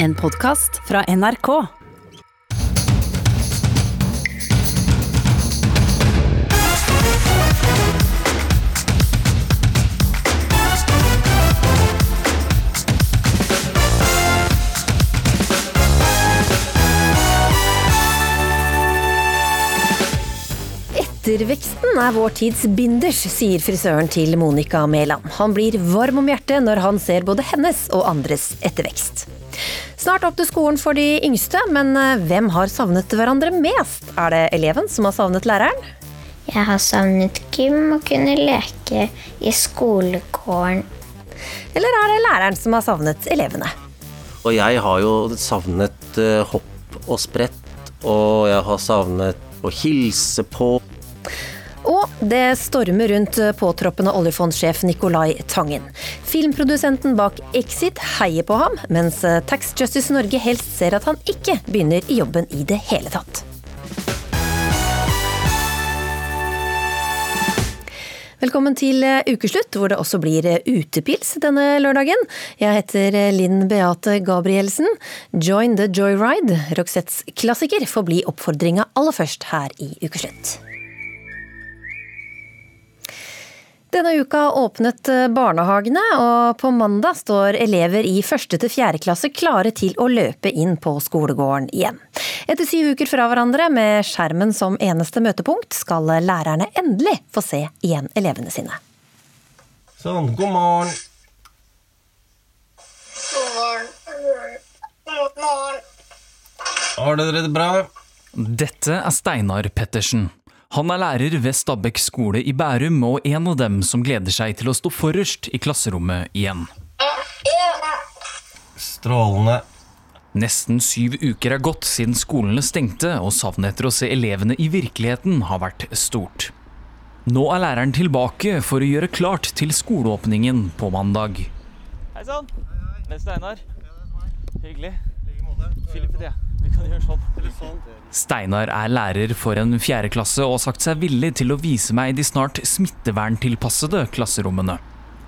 En podkast fra NRK. Etterveksten er vår tids binders, sier frisøren til Monica Mæland. Han blir varm om hjertet når han ser både hennes og andres ettervekst. Snart opp til skolen for de yngste, men eh, hvem har savnet hverandre mest? Er det eleven som har savnet læreren? Jeg har savnet gym og kunne leke i skolegården. Eller er det læreren som har savnet elevene? Og jeg har jo savnet eh, hopp og sprett, og jeg har savnet å hilse på. Og det stormer rundt påtroppende oljefondsjef Nicolai Tangen. Filmprodusenten bak Exit heier på ham, mens Tax Justice Norge helst ser at han ikke begynner i jobben i det hele tatt. Velkommen til ukeslutt, hvor det også blir utepils denne lørdagen. Jeg heter Linn Beate Gabrielsen. Join the joyride, Roxettes klassiker, får bli oppfordringa aller først her i Ukeslutt. Denne uka åpnet barnehagene, og på mandag står elever i første til fjerde klasse klare til å løpe inn på skolegården igjen. Etter syv uker fra hverandre med skjermen som eneste møtepunkt, skal lærerne endelig få se igjen elevene sine. Sånn, god morgen. Har dere det bra? Dette er Steinar Pettersen. Han er lærer ved Stabekk skole i Bærum, og en av dem som gleder seg til å stå forrest i klasserommet igjen. Strålende. Nesten syv uker er gått siden skolene stengte, og savnet etter å se elevene i virkeligheten har vært stort. Nå er læreren tilbake for å gjøre klart til skoleåpningen på mandag. Hei sann. Det er Steinar. Hyggelig. Filip heter jeg. Vi kan gjøre sånn. Steinar er lærer for en fjerde klasse og har sagt seg villig til å vise meg de snart smitteverntilpassede klasserommene.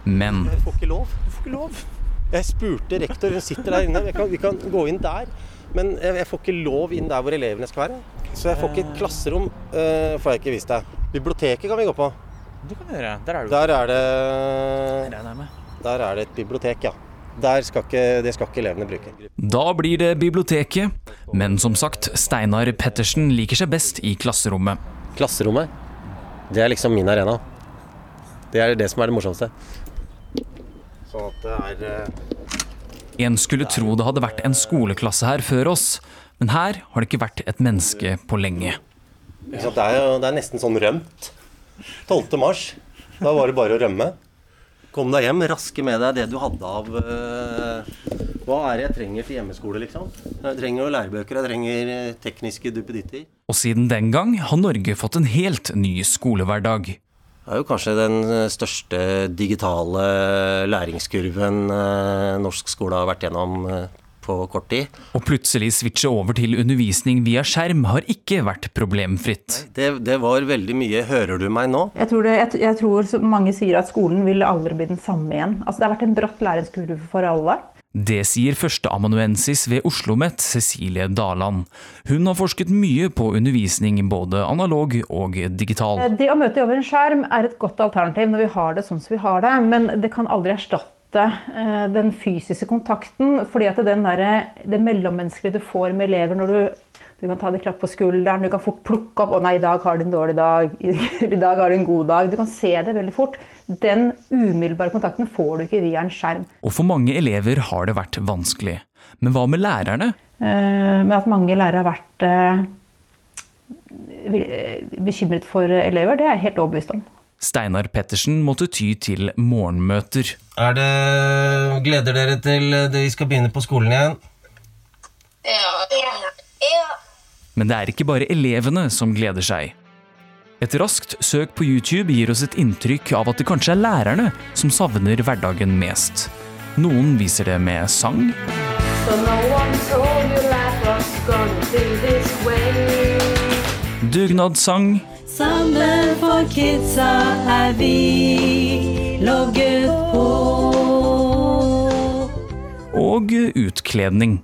Men Du får ikke lov. Du får ikke lov. Jeg spurte rektor, hun sitter der inne. Vi kan, vi kan gå inn der. Men jeg, jeg får ikke lov inn der hvor elevene skal være. Så jeg får ikke et klasserom. Uh, får jeg ikke vist deg. Biblioteket kan vi gå på. Det kan vi gjøre. Der er du. Der er det, Der er med. der er det et bibliotek, ja. Der skal ikke, det skal ikke elevene bruke. da blir det biblioteket. Men som sagt, Steinar Pettersen liker seg best i klasserommet. Klasserommet, det er liksom min arena. Det er det som er det morsomste. Sånn at det er eh, En skulle tro det hadde vært en skoleklasse her før oss, men her har det ikke vært et menneske på lenge. det, er jo, det er nesten sånn rømt. 12. mars. Da var det bare å rømme. Kom deg hjem, raske med deg det du hadde av uh, Hva er det jeg trenger til hjemmeskole, liksom? Jeg trenger jo lærebøker, jeg trenger eh, tekniske duppeditter. Og siden den gang har Norge fått en helt ny skolehverdag. Det er jo kanskje den eh, største digitale læringskurven norsk skole har vært gjennom på kort tid. Å plutselig switche over til undervisning via skjerm har ikke vært problemfritt. Det, det var veldig mye 'hører du meg nå'? Jeg tror, det, jeg, jeg tror mange sier at skolen vil aldri bli den samme igjen. Altså, det har vært en bratt læringskurve for alle. Det sier førsteamanuensis ved OsloMet, Cecilie Daland. Hun har forsket mye på undervisning både analog og digital. Eh, Det å møte over en skjerm er et godt alternativ når vi har det sånn som vi har det, men det kan aldri erstatte den fysiske kontakten. fordi at den der, det mellommenneskelige du får med elever når du du kan ta det klapp på skulderen, du kan fort plukke opp 'Å nei, i dag har du en dårlig dag', 'I dag har du en god dag'. Du kan se det veldig fort. Den umiddelbare kontakten får du ikke via en skjerm. Og for mange elever har det vært vanskelig. Men hva med lærerne? Eh, med at mange lærere har vært eh, bekymret for elever, det er jeg helt overbevist om. Steinar Pettersen måtte ty til morgenmøter. Er det Gleder dere til vi skal begynne på skolen igjen? Ja. Men det er ikke bare elevene som gleder seg. Et raskt søk på YouTube gir oss et inntrykk av at det kanskje er lærerne som savner hverdagen mest. Noen viser det med sang, dugnadssang Sammen for kidsa er vi logget på. og utkledning.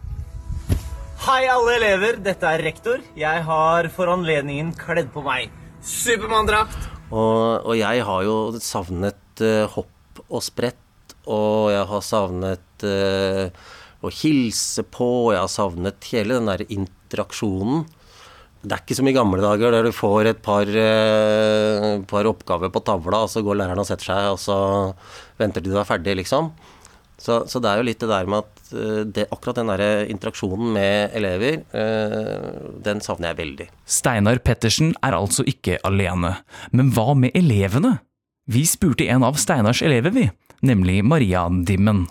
Hei, alle elever. Dette er rektor. Jeg har for anledningen kledd på meg Supermann-drakt. Og, og jeg har jo savnet uh, hopp og sprett, og jeg har savnet uh, å hilse på, og jeg har savnet hele den der interaksjonen. Det er ikke som i gamle dager der du får et par, eh, par oppgaver på tavla, og så går læreren og setter seg, og så venter til du er ferdig, liksom. Så, så det er jo litt det der med at eh, det, akkurat den der interaksjonen med elever, eh, den savner jeg veldig. Steinar Pettersen er altså ikke alene. Men hva med elevene? Vi spurte en av Steinars elever, vi, nemlig Maria Dimmen.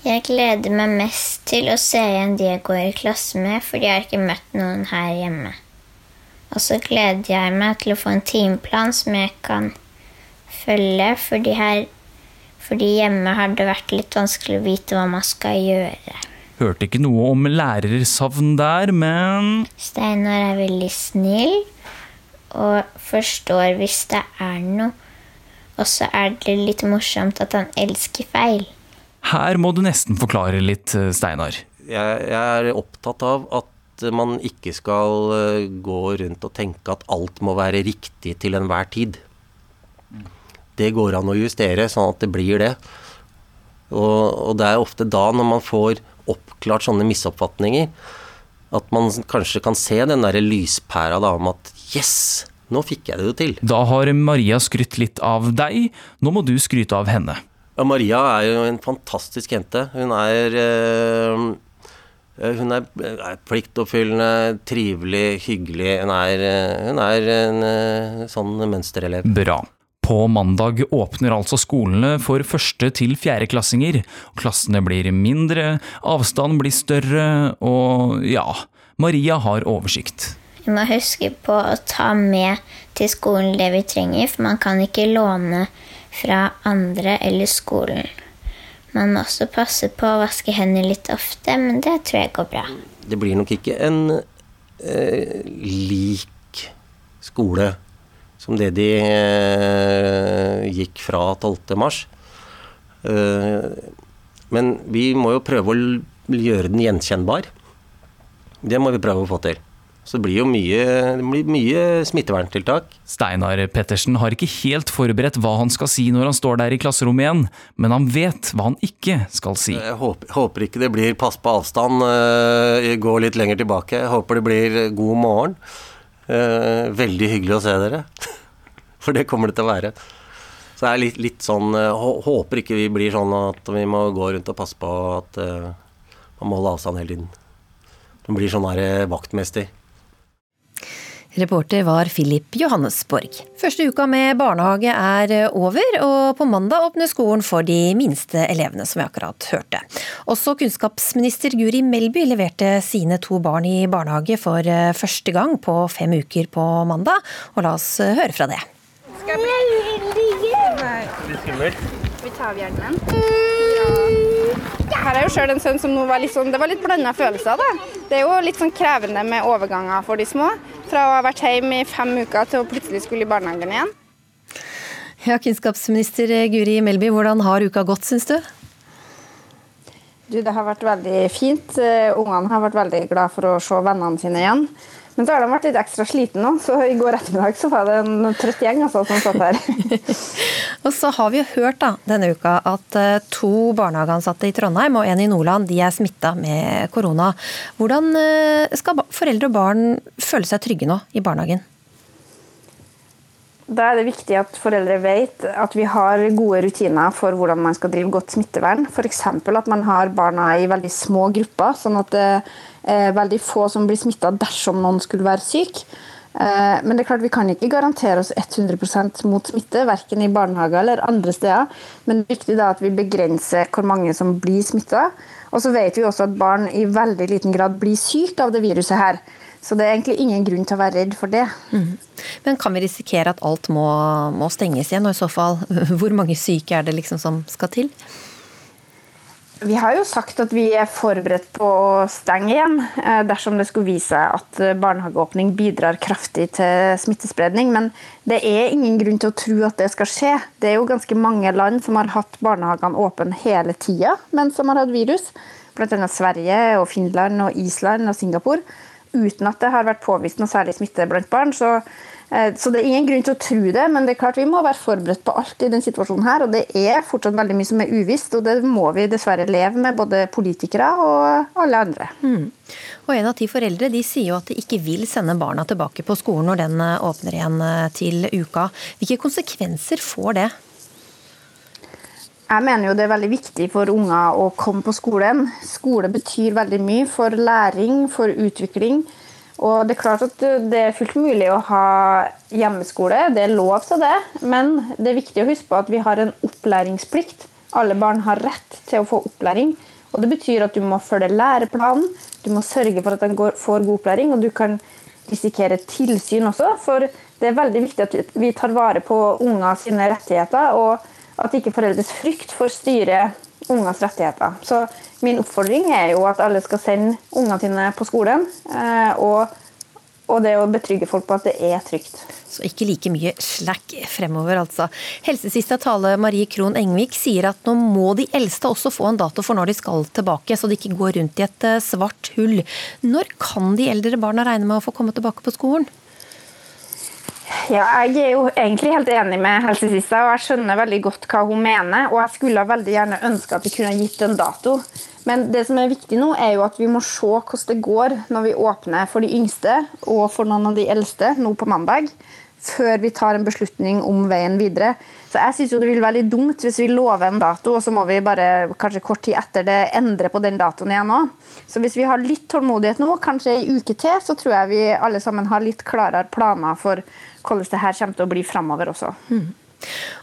Jeg gleder meg mest til å se igjen de jeg går i klasse med, fordi jeg har ikke møtt noen her hjemme. Og så gleder jeg meg til å få en timeplan som jeg kan følge, fordi, her, fordi hjemme har det vært litt vanskelig å vite hva man skal gjøre. Hørte ikke noe om lærersavn der, men Steinar er veldig snill og forstår hvis det er noe. Og så er det litt morsomt at han elsker feil. her må du nesten forklare litt, eh, Steinar. Jeg, jeg er opptatt av at man ikke skal eh, gå rundt og tenke at alt må være riktig til enhver tid. Det går an å justere sånn at det blir det. Og, og det er ofte da, når man får oppklart sånne misoppfatninger, at man kanskje kan se den derre lyspæra da om at yes, nå fikk jeg det jo til. Da har Maria skrytt litt av deg, nå må du skryte av henne. Ja, Maria er jo en fantastisk jente. Hun er eh, hun er, er pliktoppfyllende, trivelig, hyggelig. Hun er, eh, hun er en eh, sånn mønsterelev. Bra. På mandag åpner altså skolene for første til fjerdeklassinger. Klassene blir mindre, avstanden blir større, og ja, Maria har oversikt. Vi må huske på å ta med til skolen det vi trenger, for man kan ikke låne fra andre eller skolen. Man må også passe på å vaske hendene litt ofte, men det tror jeg går bra. Det blir nok ikke en eh, lik skole som det de eh, gikk fra 12. mars. Eh, men vi må jo prøve å gjøre den gjenkjennbar. Det må vi prøve å få til. Så det blir jo mye, blir mye smitteverntiltak. Steinar Pettersen har ikke helt forberedt hva han skal si når han står der i klasserommet igjen, men han vet hva han ikke skal si. Jeg håper, håper ikke det blir pass på avstand, eh, gå litt lenger tilbake. Jeg håper det blir god morgen. Eh, veldig hyggelig å se dere. For det kommer det til å være. Så det er litt, litt sånn eh, Håper ikke vi blir sånn at vi må gå rundt og passe på at man må holde avstand hele tiden. Man blir sånn her vaktmester. Reporter var Philip Johannesborg. Første uka med barnehage er over, og på mandag åpner skolen for de minste elevene, som vi akkurat hørte. Også kunnskapsminister Guri Melby leverte sine to barn i barnehage for eh, første gang på fem uker på mandag, og la oss eh, høre fra det. Litt skummelt. Vi tar av hjelmen. Her er jo selv en sønn som nå var litt sånn, det var litt blanda følelser. da. Det er jo litt sånn krevende med overganger for de små. Fra å ha vært hjemme i fem uker til å plutselig skulle i barnehagen igjen. Ja, Kunnskapsminister Guri Melby, hvordan har uka gått, syns du? Du, Det har vært veldig fint. Eh, Ungene har vært veldig glad for å se vennene sine igjen. Men så har de vært litt ekstra slitne nå, så i går ettermiddag så var det en trøtt gjeng altså, som satt her. Og så har vi jo hørt da, denne uka at eh, to barnehageansatte i Trondheim og en i Nordland de er smitta med korona. Hvordan eh, skal foreldre og barn føle seg trygge nå i barnehagen? Da er det viktig at foreldre vet at vi har gode rutiner for hvordan man skal drive godt smittevern. F.eks. at man har barna i veldig små grupper, sånn at det er veldig få som blir smitta dersom noen skulle være syk. Eh, Men det er klart vi kan ikke garantere oss 100% mot smitte, verken i barnehager eller andre steder. Men det er viktig da at vi begrenser hvor mange som blir smitta. Og så vet vi også at barn i veldig liten grad blir syke av det viruset her. Så det er egentlig ingen grunn til å være redd for det. Men kan vi risikere at alt må, må stenges igjen, og i så fall hvor mange syke er det liksom som skal til? Vi har jo sagt at vi er forberedt på å stenge igjen eh, dersom det skulle vise seg at eh, barnehageåpning bidrar kraftig til smittespredning. Men det er ingen grunn til å tro at det skal skje. Det er jo ganske mange land som har hatt barnehagene åpne hele tida mens de har hatt virus. bl.a. Sverige, og Finland, og Island og Singapore, uten at det har vært påvist noe særlig smitte blant barn. Så, så det er ingen grunn til å tro det, men det er klart vi må være forberedt på alt i denne situasjonen her. Og det er fortsatt veldig mye som er uvisst, og det må vi dessverre leve med, både politikere og alle andre. Mm. Og en av ti foreldre de sier jo at de ikke vil sende barna tilbake på skolen når den eh, åpner igjen eh, til uka. Hvilke konsekvenser får det? Jeg mener jo det er veldig viktig for unger å komme på skolen. Skole betyr veldig mye for læring, for utvikling. Og det er klart at det er fullt mulig å ha hjemmeskole, det er lov til det. Men det er viktig å huske på at vi har en opplæringsplikt. Alle barn har rett til å få opplæring. Og Det betyr at du må følge læreplanen, du må sørge for at de får god opplæring, og du kan risikere tilsyn også. For det er veldig viktig at vi tar vare på unger sine rettigheter. og at ikke foreldres frykt får styre ungers rettigheter. Så min oppfordring er jo at alle skal sende ungene sine på skolen. Eh, og, og det å betrygge folk på at det er trygt. Så ikke like mye slack fremover, altså. Helsesista tale Marie Krohn Engvik sier at nå må de eldste også få en dato for når de skal tilbake, så de ikke går rundt i et eh, svart hull. Når kan de eldre barna regne med å få komme tilbake på skolen? Ja, jeg er jo egentlig helt enig med helsesista, og jeg skjønner veldig godt hva hun mener. Og jeg skulle veldig gjerne ønske at vi kunne gitt en dato. Men det som er viktig nå, er jo at vi må se hvordan det går når vi åpner for de yngste og for noen av de eldste nå på mandag, før vi tar en beslutning om veien videre. Så jeg synes jo det vil være litt dumt hvis vi lover en dato, og så må vi bare kanskje kort tid etter det endre på den datoen igjen òg. Så hvis vi har litt tålmodighet nå, kanskje ei uke til, så tror jeg vi alle sammen har litt klarere planer for hvordan det her kommer til å bli framover også. Mm.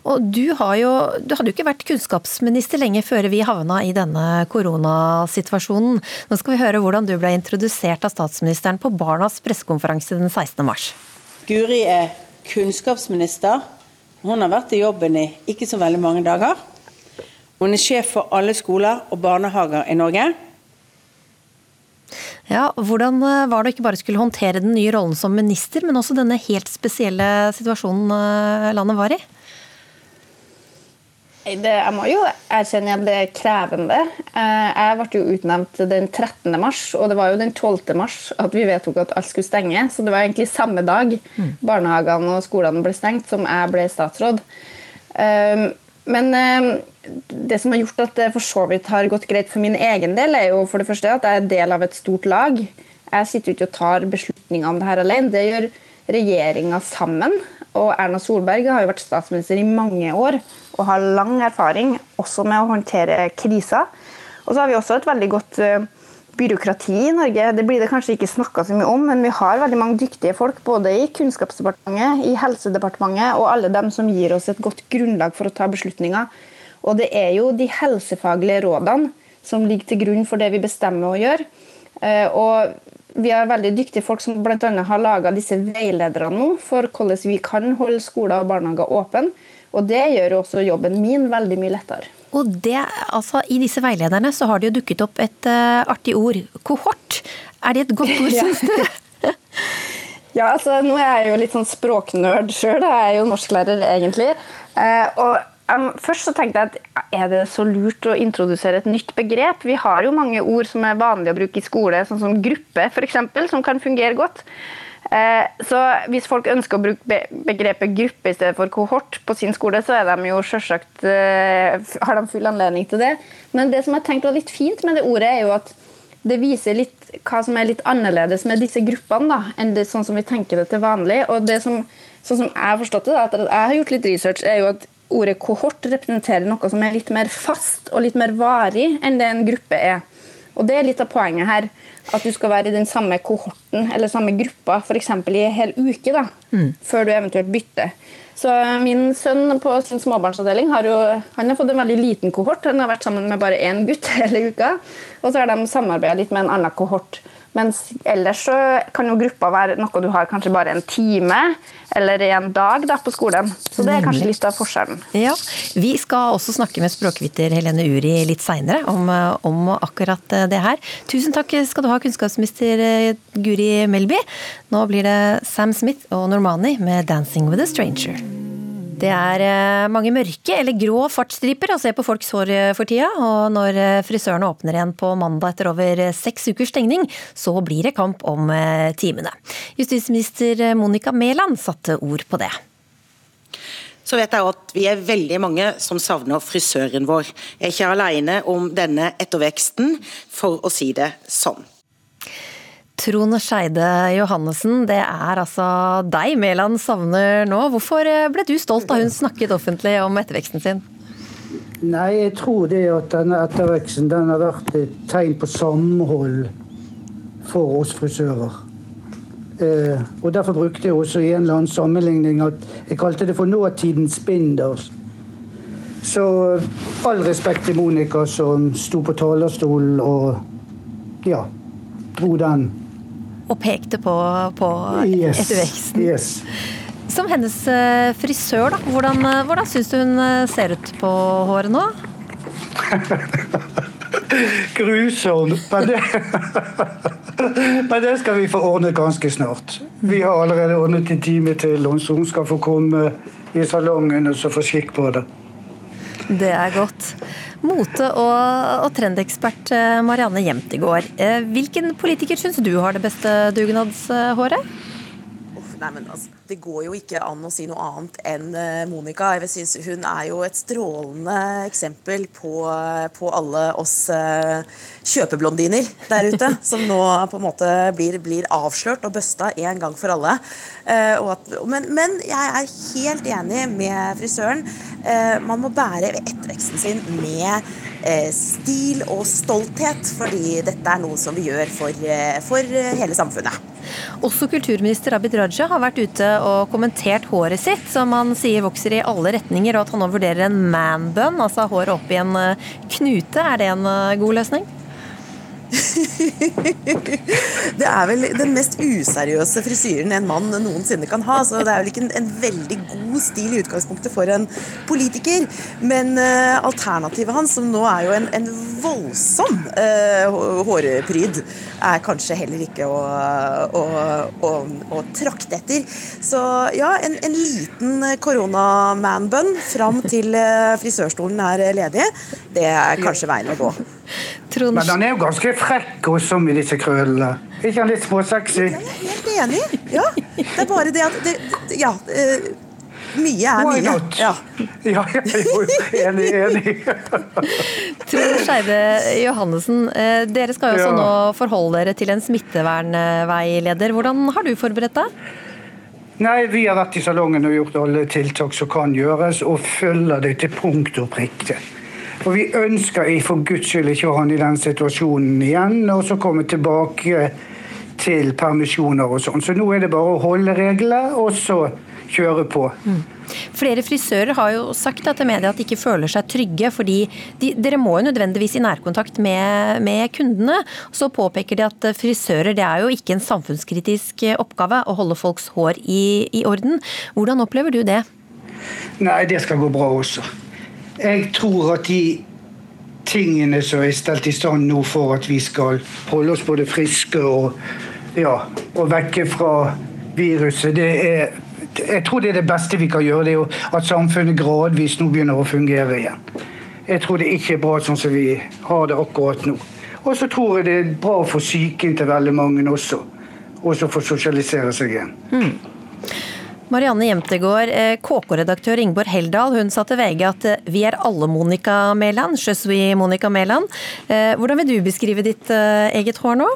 Og du, jo, du, hadde jo ikke vært kunnskapsminister lenge før vi havna i denne koronasituasjonen. Nå skal vi høre hvordan du ble introdusert av statsministeren på Barnas pressekonferanse den 16. mars. Guri er kunnskapsminister. Hun har vært i jobben i ikke så veldig mange dager. Hun er sjef for alle skoler og barnehager i Norge. Ja, Hvordan eh, var det å ikke bare skulle håndtere den nye rollen som minister, men også denne helt spesielle situasjonen eh, landet var i? Det, jeg må jo erkjenne at det er krevende. Eh, jeg ble jo utnevnt den 13. mars, og det var jo den 12. mars at vi vedtok at alt skulle stenge. Så det var egentlig samme dag mm. barnehagene og skolene ble stengt, som jeg ble statsråd. Men det som har gjort at det for så vidt har gått greit for min egen del, er jo for det første at jeg er del av et stort lag. Jeg sitter jo ikke og tar beslutninger om det her alene. Det gjør regjeringa sammen. Og Erna Solberg har jo vært statsminister i mange år og har lang erfaring også med å håndtere kriser. Og så har vi også et veldig godt eh, byråkrati i Norge. Det blir det kanskje ikke snakka så mye om, men vi har veldig mange dyktige folk både i Kunnskapsdepartementet, i Helsedepartementet og alle dem som gir oss et godt grunnlag for å ta beslutninger. Og det er jo de helsefaglige rådene som ligger til grunn for det vi bestemmer å gjøre. Eh, og vi har veldig dyktige folk som bl.a. har laga disse veilederne nå for hvordan vi kan holde skoler og barnehager åpne. Og det gjør også jobben min veldig mye lettere. Og det, altså, I disse veilederne så har det jo dukket opp et uh, artig ord. Kohort. Er det et godt ord, syns du? ja, altså nå er jeg jo litt sånn språknerd sjøl. Jeg er jo norsklærer egentlig. Uh, og Um, først så tenkte jeg at er det så lurt å introdusere et nytt begrep? Vi har jo mange ord som er vanlige å bruke i skole, sånn som gruppe f.eks., som kan fungere godt. Uh, så hvis folk ønsker å bruke begrepet gruppe i stedet for kohort på sin skole, så er de jo selvsagt, uh, har de full anledning til det. Men det som jeg tenkte var litt fint med det ordet, er jo at det viser litt hva som er litt annerledes med disse gruppene enn det, sånn som vi tenker det til vanlig. Og det som, sånn som jeg har forstått det, da, at jeg har gjort litt research, er jo at ordet kohort representerer noe som er litt mer fast og litt mer varig enn det en gruppe er. Og Det er litt av poenget her. At du skal være i den samme kohorten eller samme gruppa f.eks. i en hel uke da, mm. før du eventuelt bytter. Så Min sønn på sin småbarnsavdeling har jo, han har fått en veldig liten kohort. Han har vært sammen med bare én gutt hele uka. Og så har de samarbeida litt med en annen kohort. Mens ellers så kan jo gruppa være noe du har kanskje bare en time eller en dag da, på skolen. Så det er kanskje litt av forskjellen. Ja, Vi skal også snakke med språkviter Helene Uri litt seinere om, om, akkurat det her. Tusen takk skal du ha, kunnskapsminister Guri Melby. Nå blir det Sam Smith og Normani med 'Dancing with a Stranger'. Det er eh, mange mørke eller grå fartsstriper å se på folks hår eh, for tida, og når eh, frisørene åpner igjen på mandag etter over seks ukers stengning, så blir det kamp om timene. Justisminister Monica Mæland satte ord på det. Så vet jeg at vi er veldig mange som savner frisøren vår. Jeg er ikke alene om denne etterveksten, for å si det sånn. Trond Skeide Johannessen, det er altså deg Mæland savner nå. Hvorfor eh, ble du stolt da hun snakket offentlig om etterveksten sin? Nei, jeg tror det at denne etterveksten den har vært et tegn på samhold for oss frisører. Eh, og Derfor brukte jeg også i en eller annen sammenligning at jeg kalte det for nåtidens binders. Så all respekt til Monica som sto på talerstolen og ja, dro den og pekte på, på yes, etterveksten. Yes. Som hennes eh, frisør, da, hvordan, eh, hvordan syns du hun eh, ser ut på håret nå? Grusomt. Men det, men det skal vi få ordnet ganske snart. Vi har allerede ordnet en time til, og hun skal få komme i salongen og så få skikk på det. Det er godt. Mote- og, og trendekspert eh, Marianne Jemtegård. Eh, hvilken politiker syns du har det beste dugnadshåret? Nei, men altså, Det går jo ikke an å si noe annet enn eh, Monica. Jeg synes Hun er jo et strålende eksempel på, på alle oss kjøpeblondiner der ute. som nå på en måte blir, blir avslørt og busta en gang for alle. At, men, men, jeg er helt enig med frisøren. Man må bære etterveksten sin med stil og stolthet, fordi dette er noe som vi gjør for, for hele samfunnet. Også kulturminister Abid Raja har vært ute og kommentert håret sitt, som han sier vokser i alle retninger, og at han nå vurderer en man-bun, altså håret opp i en eh, knute. Er det en eh, god løsning? Det er vel den mest useriøse frisyren en mann noensinne kan ha. Så det er vel ikke en, en veldig god stil i utgangspunktet for en politiker. Men uh, alternativet hans, som nå er jo en, en voldsom uh, hårpryd, er kanskje heller ikke å, å, å, å trakte etter. Så ja, en, en liten korona-manbun fram til uh, frisørstolen er ledig, det er kanskje veien å gå. Men han er jo ganske frekk også i disse krøllene. Er ikke han litt småsexy? Jeg er helt enig. Ja. Det er bare det at det, Ja. Uh, mye er mye. Ja. ja, jo, enig, enig. Trond Skeide Johannessen, eh, dere skal jo også ja. nå forholde dere til en smittevernveileder. Hvordan har du forberedt deg? Nei, Vi har vært i salongen og gjort alle tiltak som kan gjøres, og følger det til punkt og prikke. For vi ønsker for guds skyld ikke å ha han i den situasjonen igjen, og så komme tilbake til permisjoner og sånn. Så nå er det bare å holde reglene, og så kjøre på. Mm. Flere frisører har jo sagt til media at de ikke føler seg trygge, fordi de, dere må jo nødvendigvis i nærkontakt med, med, kundene. Så påpeker de at frisører det er jo ikke en samfunnskritisk oppgave å holde folks hår i, i orden. Hvordan opplever du det? Nei, det skal gå bra også. Jeg tror at de tingene som er stelt i stand nå for at vi skal holde oss både friske og, ja, og vekke fra viruset, det er jeg tror det er det beste vi kan gjøre, det er at samfunnet gradvis nå begynner å fungere igjen. Jeg tror det ikke er bra sånn som vi har det akkurat nå. Og så tror jeg det er bra for psyken til veldig mange også. Også for å sosialisere seg igjen. Mm. Marianne Jemtegård, eh, KK-redaktør Ingeborg Heldal, hun sa til VG at eh, vi er alle Monica Mæland. Je suis Monica Mæland. Eh, hvordan vil du beskrive ditt eget hår nå?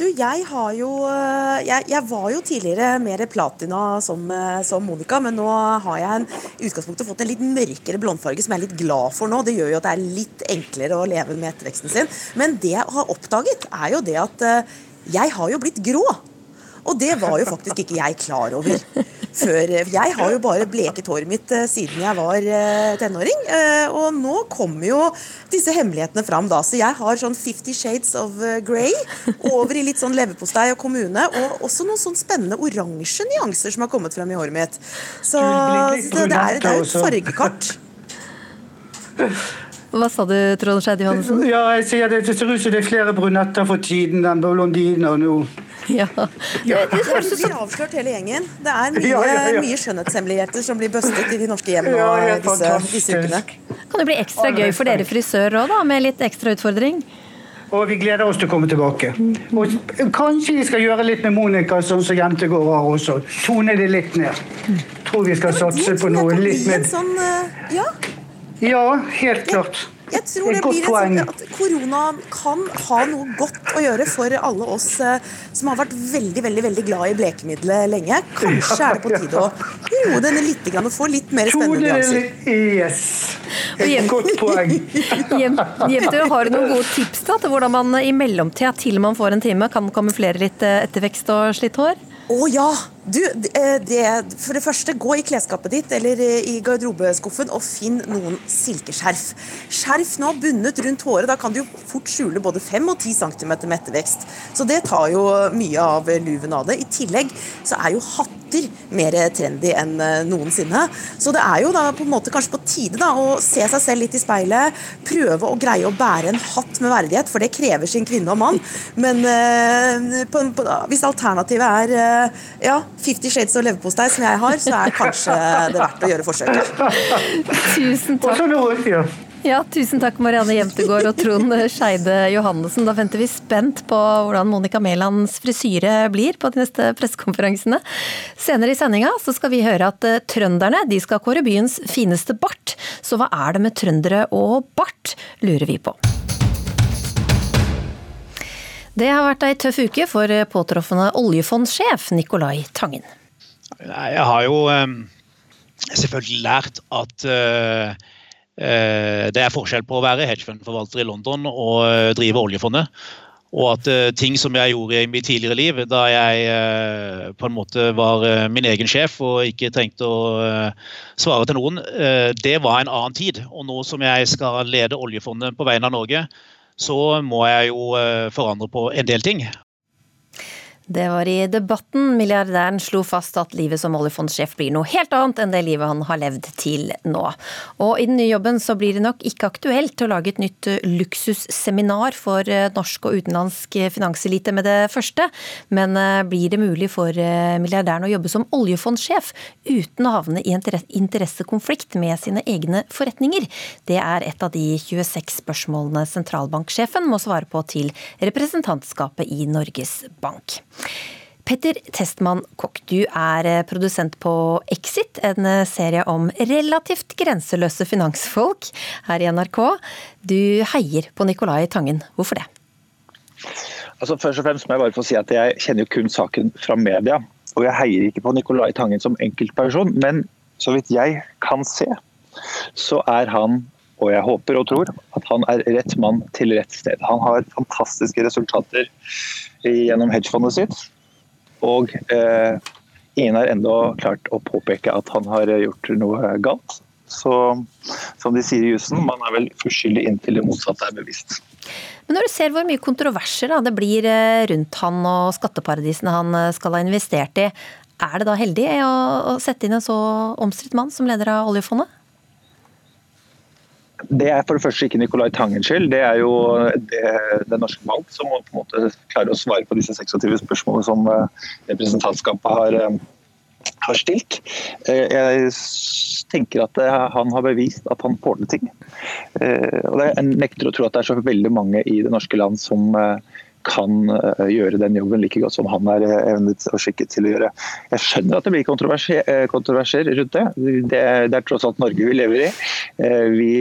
Du, jeg har jo jeg, jeg, var jo tidligere mer platina som, som Monica, men nå har jeg en, i utgangspunktet fått en litt mørkere blondfarge som jeg er litt glad for nå. Det gjør jo at det er litt enklere å leve med etterveksten sin. Men det jeg har oppdaget, er jo det at jeg har jo blitt grå. Og det var jo faktisk ikke jeg klar over før. Jeg har jo bare bleket håret mitt eh, siden jeg var eh, tenåring. Eh, og nå kommer jo disse hemmelighetene fram da. Så jeg har sånn Fifty Shades of Grey over i litt sånn leverpostei og kommune. Og også noen sånn spennende oransje nyanser som har kommet frem i håret mitt. Så, så det, er, det er jo et fargekart. Hva sa du, Trond Skeid Johannessen? Ja, jeg sier det, det ser ut som det er flere brunetter for tiden enn blondiner nå. Ja. Ja, det blir avslørt hele gjengen. Det er mye, Ja, ja, ja. mye skjønnhetshemmeligheter som blir bustet i de norske hjem nå disse, disse ukene. Kan det bli ekstra gøy for dere frisører òg, med litt ekstra utfordring? Og vi gleder oss til å komme tilbake. Og kanskje vi skal gjøre litt med Monica, sånn som Jentegård har også. Tone det litt ned. Tror vi skal satse på noe litt mer sånn, eh, ja, Ja, helt klart. Jeg tror det blir et poeng. at korona kan ha noe godt å gjøre for alle oss eh, som har vært veldig veldig, veldig glad i blekemiddelet lenge. Kanskje er det på tide å roe denne litt og få litt mer spennende nyanser. Yes. Et godt poeng. Jevntø, har du noen gode tips da, til hvordan man i mellomtida til man får en time, kan kamuflere litt eh, ettervekst og slitt hår? Å ja! Du, det, det, for det første, gå i klesskapet ditt eller eh, i garderobeskuffen og finn noen silkeskjerf. Skjerf nå bundet rundt håret, da kan du jo fort skjule både 5 og 10 cm med ettervekst. Så det tar jo mye av luven av det. I tillegg så er jo hatter mer trendy enn eh, noensinne. Så det er jo da på en måte kanskje på tide da å se seg selv litt i speilet, prøve å greie å bære en hatt med verdighet, for det krever sin kvinne og mann. Men eh, på, på, hvis alternativet er eh, ja, Fifty Shades og leverpostei, som jeg har, så er kanskje det verdt å gjøre forsøket. Tusen takk. Ja, tusen takk Marianne Jemtegård og Trond Skeide Johannessen. Da venter vi spent på hvordan Monica Mælands frisyre blir på de neste pressekonferansene. Senere i sendinga så skal vi høre at eh, trønderne de skal kåre byens fineste bart. Så hva er det med trøndere og bart, lurer vi på. Det har vært ei tøff uke for påtroffende oljefondsjef Nicolai Tangen. Jeg har jo eh, selvfølgelig lært at eh, eh, det er forskjell på å være hedgefundforvalter i London og eh, drive oljefondet. Og at eh, ting som jeg gjorde i mitt tidligere liv, da jeg eh, på en måte var eh, min egen sjef og ikke trengte å eh, svare til noen, eh, det var en annen tid. Og nå som jeg skal lede oljefondet på vegne av Norge, så må jeg jo eh, forandre på en del ting. Det var i debatten milliardæren slo fast at livet som oljefondsjef blir noe helt annet enn det livet han har levd til nå. Og i den nye jobben så blir det nok ikke aktuelt å lage et nytt eh, luksusseminar for eh, norsk og utenlandsk finanselite med det første, men eh, blir det mulig for milliardæren å jobbe som oljefondsjef uten å havne i en interessekonflikt med sine egne forretninger? Det er et av de 26 spørsmålene sentralbanksjefen må svare på til representantskapet i Norges Bank. Petter Testmann Kokk, du er produsent på Exit, en serie om relativt grenseløse finansfolk her i NRK. Du heier på Nicolai Tangen. Hvorfor det? Altså først og fremst må Jeg bare få si at jeg kjenner jo kun saken fra media. Og jeg heier ikke på Nicolai Tangen som enkeltperson, men så vidt jeg kan se, så er han og jeg håper og tror at han er rett mann til rett sted. Han har fantastiske resultater gjennom hedgefondet sitt. Og eh, ingen har ennå klart å påpeke at han har gjort noe galt. Så som de sier i jussen, man er vel uskyldig inntil det motsatte er bevisst. Men når du ser hvor mye kontroverser da, det blir eh, rundt han og skatteparadisene han eh, skal ha investert i, er det da heldig å, sette inn en så omstridt mann som leder av oljefondet? Det er for det første ikke Nicolai Tangens skyld, det er jo det, det norske bank som må på en måte klare å svare på disse 26 spørsmålene som eh, representantskapet har, eh, har stilt. Eh, Jeg tenker at han har bevist at han får til ting. Og Jeg nekter å tro at det er så veldig mange i det norske land som kan gjøre den jobben like godt som han er evnet og skikket til å gjøre. Jeg skjønner at det blir kontroverser, kontroverser rundt det. det. Det er tross alt Norge vi lever i. Vi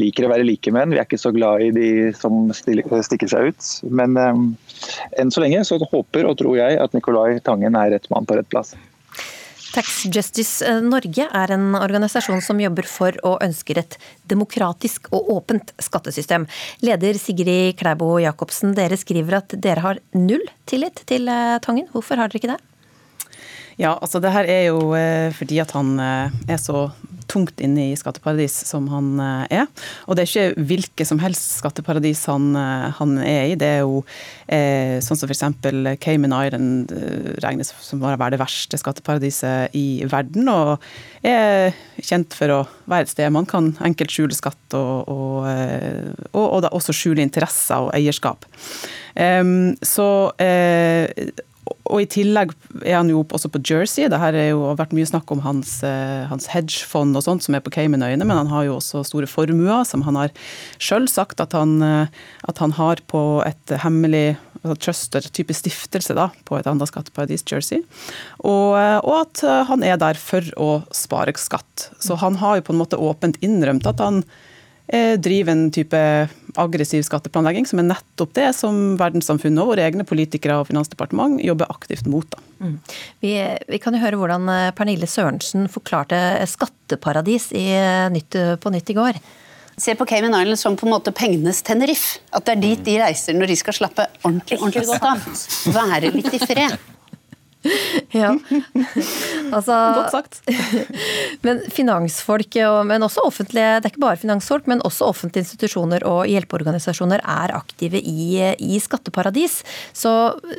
liker å være likemenn. Vi er ikke så glad i de som stikker seg ut. Men enn så lenge så håper og tror jeg at Nicolai Tangen er rett mann på rett plass. Tax Justice Norge er en organisasjon som jobber for og ønsker et demokratisk og åpent skattesystem. Leder Sigrid Klæbo Jacobsen, dere skriver at dere har null tillit til Tangen. Hvorfor har dere ikke det? Ja, altså det her er jo fordi at han er så tungt inne i skatteparadis som han eh, er. Og det er ikke hvilket som helst skatteparadis han, eh, han er i. Det er jo eh, sånn som f.eks. Cayman Island regnes som å være det verste skatteparadiset i verden. Og er kjent for å være et sted man kan enkelt skjule skatt og, og, og, og da også skjule interesser og eierskap. Um, så uh, og i tillegg er han jo også på Jersey. Det har jo vært mye snakk om hans, eh, hans hedgefond og sånt som er på Caymanøyene, men han har jo også store formuer som han har sjøl sagt at han, eh, at han, har på et hemmelig altså truster, type stiftelse da, på et annet skatteparadis, Jersey. Og, eh, og, at han er der for å spare skatt. Så han har jo på en måte åpent innrømt at han driver en type aggressiv skatteplanlegging, som er nettopp det som verdenssamfunnet og våre egne politikere og finansdepartement jobber aktivt mot. Mm. Vi, vi, kan jo høre hvordan eh, Pernille Sørensen forklarte skatteparadis i eh, Nytt på Nytt i går. Se på Cayman Island som på en måte pengenes Tenerife. At det er dit de reiser når de skal slappe ordentlig, ordentlig godt av. Være litt i fred. ja. Altså, Godt sagt. men finansfolk, men også offentlige, det er ikke bare finansfolk, men også offentlige institusjoner og hjelpeorganisasjoner er aktive i, i skatteparadis. Så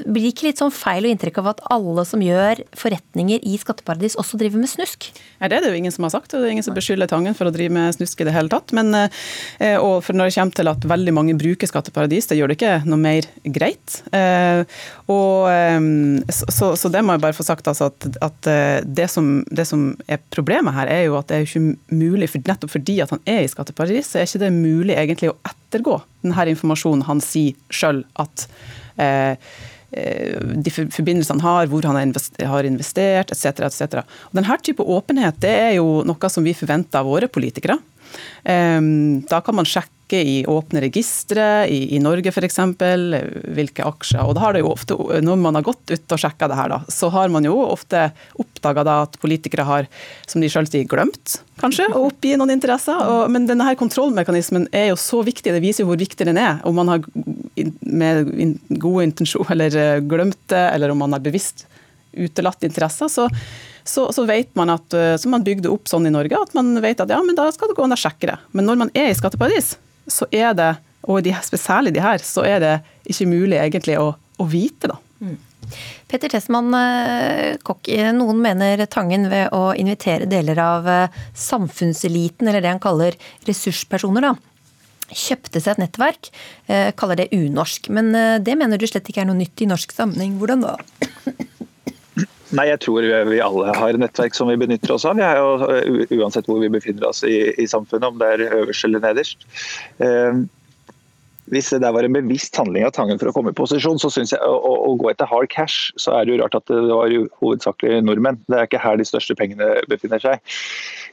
blir det ikke litt sånn feil og inntrykk av at alle som gjør forretninger i skatteparadis, også driver med snusk? Ja, det er det jo ingen som har sagt, og det er ingen som beskylder Tangen for å drive med snusk i det hele tatt. Men, eh, og når det kommer til at veldig mange bruker skatteparadis, det gjør det ikke noe mer greit. Og så, så det må jeg bare få sagt altså, at, at eh, det, som, det, som, er problemet her, er jo at det er ikke mulig, for, nettopp fordi at han er i skatteparadis, så er ikke det mulig egentlig å ettergå denne informasjonen han sier sjøl at eh, eh, de forbindelsene han har, hvor han har investert, etc. etc. Denne type åpenhet det er jo noe som vi forventer av våre politikere. Da kan man sjekke i åpne registre, i, i Norge f.eks., hvilke aksjer. Og da har det jo ofte, Når man har gått ut og sjekka det her, da, så har man jo ofte oppdaga at politikere har, som de sjøl sier, glemt kanskje å oppgi noen interesser. Og, men denne her kontrollmekanismen er jo så viktig, det viser jo hvor viktig den er. Om man har med gode intensjoner eller eh, glemt det, eller om man har bevisst utelatt interesser. så så, så, vet man at, som så man bygde opp sånn i Norge at man vet at ja, men da skal det gå an å sjekke det. Men når man er i skatteparadis, så er det, og de, særlig de her, så er det ikke mulig egentlig å, å vite, da. Mm. Petter Tessmann eh, Kokk, noen mener Tangen ved å invitere deler av eh, samfunnseliten, eller det han kaller ressurspersoner, da, kjøpte seg et nettverk, kaller det unorsk. Men det mener du slett ikke er noe nytt i norsk sammenheng. Hvordan da? Nei, jeg tror vi alle har nettverk som vi benytter oss av. Jo, uansett hvor vi befinner oss i, i, samfunnet, om det er øverst eller nederst. Eh, hvis det der var en bevisst handling av Tangen for å komme i posisjon, så syns jeg å, å, å, gå etter hard cash, så er det jo rart at det var hovedsakelig nordmenn. Det er ikke her de største pengene befinner seg.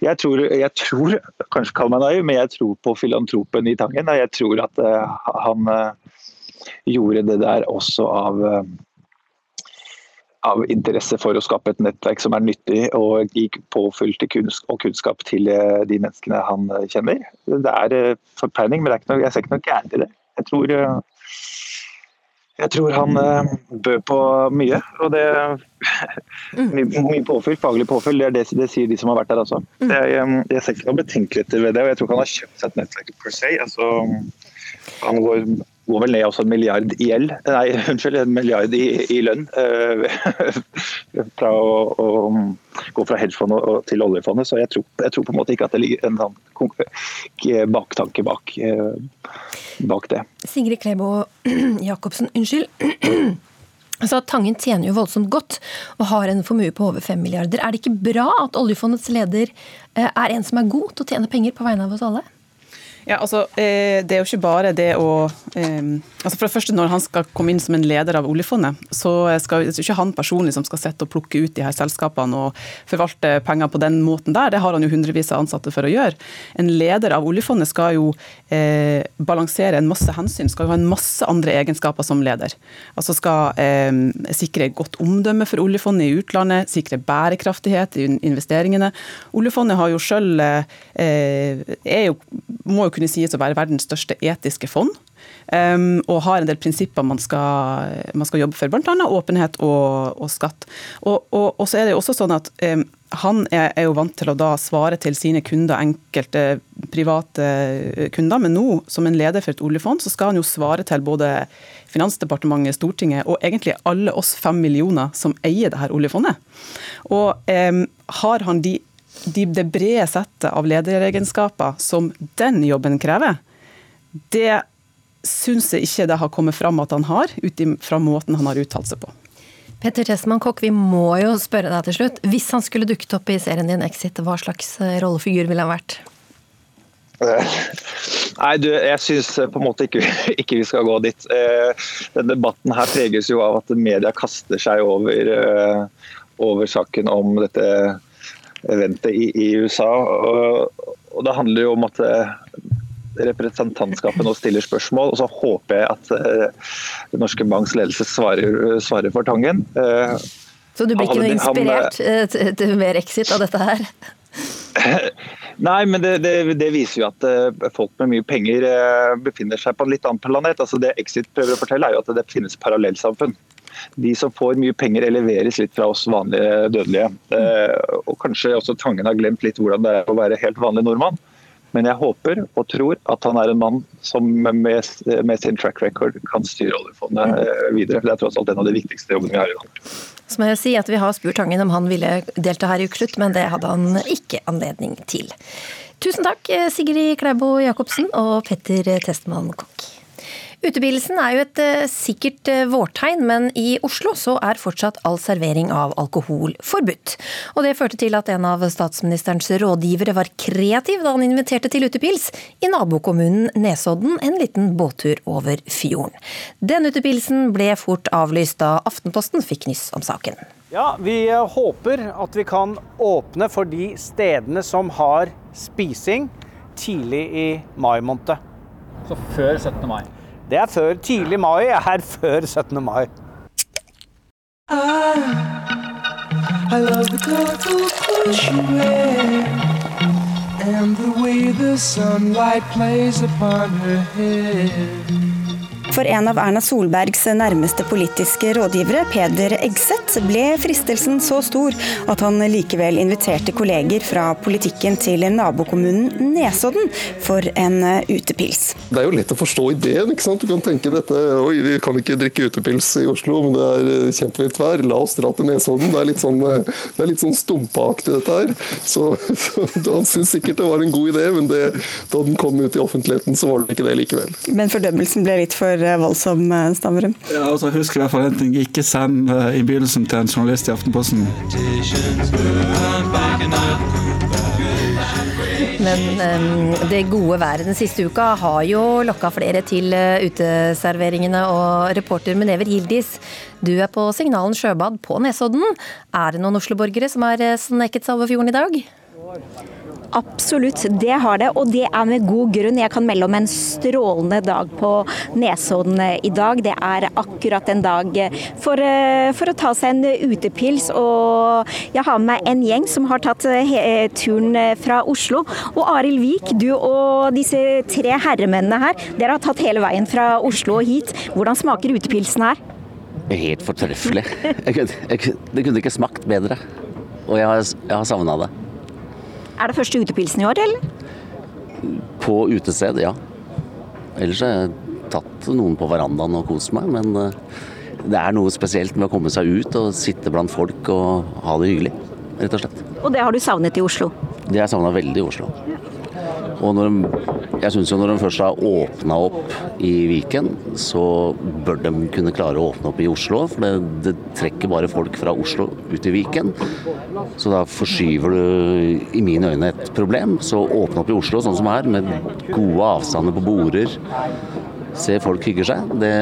Jeg tror, jeg tror kanskje kall meg naiv, men jeg tror på filantropen i Tangen. Og jeg tror at uh, han uh, gjorde det der også av uh, av interesse for å skape et nettverk som er nyttig og gi kunst og kunnskap til eh, de menneskene han eh, kjenner. Det er eh, fortegning, men noe, jeg ser ikke noe gærent i det. Jeg tror, jeg tror han bød på mye. Og det mye, mye påfyll, faglig påfyll, det, det, det, sier de som har vært der også. Mm. Jeg, jeg ser ikke noe betenkeligheter ved det, og jeg tror ikke han har kjøpt seg et nettverk per se. Altså, han går går vel ned også en milliard i gjeld. Nei, unnskyld, en milliard i, i lønn. Uh, fra å, å, gå fra hedgefondet til oljefondet. Så jeg tror, jeg tror, på en måte ikke at det ligger en sånn baktanke bak, uh, bak det. Sigrid Klebo Jacobsen, unnskyld. Så Tangen tjener jo voldsomt godt og har en formue på over 5 milliarder. Er det ikke bra at oljefondets leder eh, er en som er god til å tjene penger på vegne av oss alle? Ja, altså, eh, Det er jo ikke bare det å eh, altså For det første, når han skal komme inn som en leder av oljefondet, så skal det er ikke han personlig som skal sette og plukke ut de her selskapene og forvalte penger på den måten der. Det har han jo hundrevis av ansatte for å gjøre. En leder av oljefondet skal jo eh, balansere en masse hensyn, skal jo ha en masse andre egenskaper som leder. Altså skal eh, sikre godt omdømme for oljefondet i utlandet, sikre bærekraftighet i investeringene. Oljefondet har jo selv, eh, er jo, må jo kunne sies å være verdens største etiske fond. Um, og har en del prinsipper man skal, man skal jobbe for, bl.a. åpenhet og, og skatt. Og, og, og, så er det jo også sånn at um, han er, er, jo vant til å da svare til sine kunder, enkelte private eh, kunder, men nå, som en leder for et oljefond, så skal han jo svare til både Finansdepartementet, Stortinget og egentlig alle oss fem millioner som eier det her oljefondet. Og um, har han de, de, det brede settet av lederegenskaper som den jobben krever, det syns jeg ikke det har kommet fram at han har, ut fra måten han har uttalt seg på. Petter Testmann Kokk, vi må jo spørre deg til slutt. Hvis han skulle dukket opp i serien din Exit, hva slags eh, rollefigur ville han vært? Nei, du, jeg syns på en måte ikke, ikke, vi skal gå dit. Eh, den debatten her preges jo av at media kaster seg over, eh, over saken om dette eventet i, i USA. Og, og, det handler jo om at representantskapet nå stiller spørsmål, og så håper jeg at uh, norske Banks ledelse svarer, svarer for Tangen. Uh, så du blir ikke noe inspirert han, til, til mer exit av dette her? Nei, men det, det, det, viser jo at folk med mye penger befinner seg på en litt annen planet. Altså Det Exit prøver å fortelle, er jo at det finnes parallellsamfunn. De som får mye penger, eleveres litt fra oss vanlige dødelige. og Kanskje også Tangen har glemt litt hvordan det er å være helt vanlig nordmann. Men jeg håper og tror at han er en mann som med, med sin track record kan styre oljefondet eh, videre. Det er tross alt en av de viktigste jobbene vi har i dag. Så må jeg si at Vi har spurt Tangen om han ville delta her i Ukeslutt, men det hadde han ikke anledning til. Tusen takk, Sigrid Klæbo Jacobsen og Petter Testmann Kokk. Utebilsen er jo et uh, sikkert uh, vårtegn, men i Oslo så er fortsatt all servering av alkohol forbudt. Og det førte til at en av statsministerens rådgivere var kreativ da han inviterte til utepils i nabokommunen Nesodden en liten båttur over fjorden. Den utepilsen ble fort avlyst da Aftenposten fikk nyss om saken. Ja, Vi eh, håper at vi kan åpne for de stedene som har spising tidlig i mai måned. Så før 17. mai? Det er før tidlig mai. Jeg er før 17. mai. I, I love the colorful clothes you wear And the way the sunlight plays upon her head for en av Erna Solbergs nærmeste politiske rådgivere, Peder Egseth, ble fristelsen så stor at han likevel inviterte kolleger fra politikken til nabokommunen Nesodden for en utepils. Det er jo lett å forstå ideen. ikke sant? Du kan tenke dette Oi, vi kan ikke drikke utepils i Oslo, men det er kjempefint vær. La oss dra til Nesodden. Det er litt sånn, det er litt sånn stumpeaktig, dette her. Så, så Han syntes sikkert det var en god idé, men det, da den kom ut i offentligheten, så var det ikke det likevel. Men fordømmelsen ble litt for Eh, voldsom, eh, Stavrum? Ja, altså, husk i hvert fall en ting. Ikke send uh, innbydelsen til en journalist i Aftenposten. Men um, det gode været den siste uka har jo lokka flere til uteserveringene. Og reporter Munever Gildis, du er på Signalen sjøbad på Nesodden. Er det noen Oslo-borgere som har sneket seg over fjorden i dag? Absolutt, det har det, og det er med god grunn. Jeg kan melde om en strålende dag på Nesodden i dag. Det er akkurat en dag for, eh, for, å ta seg en utepils. Og jeg har med meg en gjeng som har tatt eh, turen fra Oslo. Og Arild Vik, du og disse tre herremennene her, dere har tatt hele veien fra Oslo og hit. Hvordan smaker utepilsen her? Helt fortreffelig. Det kunne ikke smakt bedre. Og jeg har, jeg har savna det. Er det første utepilsen i år, eller? På utested, ja. Ellers har jeg tatt noen på verandaen og kost meg, men eh, det er noe spesielt med å komme seg ut og sitte blant folk og ha det hyggelig, rett og slett. Og det har du savnet i Oslo? Det har jeg savna veldig i Oslo. Og når jeg syns jo når de først har åpna opp i Viken, så bør de kunne klare å åpne opp i Oslo. For det, det, trekker bare folk fra Oslo ut i Viken. Så da forskyver du i mine øyne et problem. Så åpne opp i Oslo sånn som her, med gode avstander på border. Se folk hygger seg. Det,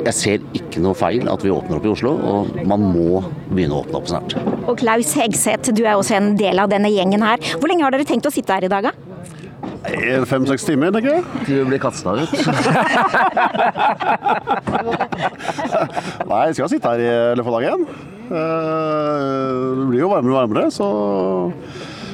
jeg ser ikke noe feil at vi åpner opp i Oslo, og man må begynne å åpne opp snart. Og Klaus Hegseth, du er også en del av denne gjengen her. Hvor lenge har dere tenkt å sitte her i dag, da? Fem-seks timer, tenker jeg. Du blir kasta ut. Nei, jeg skal sitte her i løpet av dagen. Eh, det blir jo varmere og varmere, så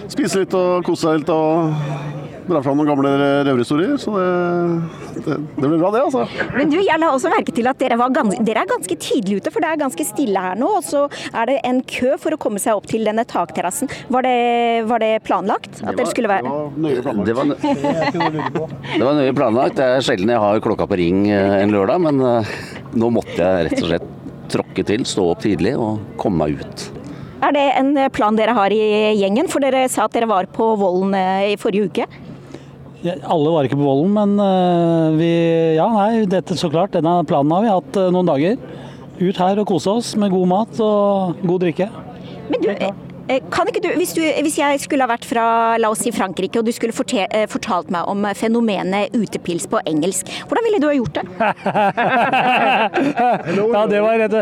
spise litt og kose seg litt og dra fram noen gamle røverhistorier. Så det, det, det blir bra, det, altså. Men du, jeg la også merke til at dere, gans, dere, er ganske tidlig ute, for det er ganske stille her nå. Og så er det en kø for å komme seg opp til denne takterrassen. Var det, var det planlagt? At dere skulle være Det var nøye planlagt. Det var nøye planlagt. Det er sjelden jeg har klokka på ring eh, en lørdag, men eh, nå måtte jeg rett og slett tråkke til, stå opp tidlig og komme meg ut. Er det en plan dere har i gjengen? For dere sa at dere var på Vollen eh, i forrige uke. Alle var ikke på Vollen, men uh, vi Ja, nei, dette så klart. Denne planen har vi hatt uh, noen dager. Ut her og kose oss med god mat og god drikke. Men du, eh, du hvis, du, hvis jeg skulle ha vært fra la oss si Frankrike, og du skulle fortalt, fortalt meg om fenomenet utepils på engelsk, hvordan ville du ha gjort det? ja, det var rett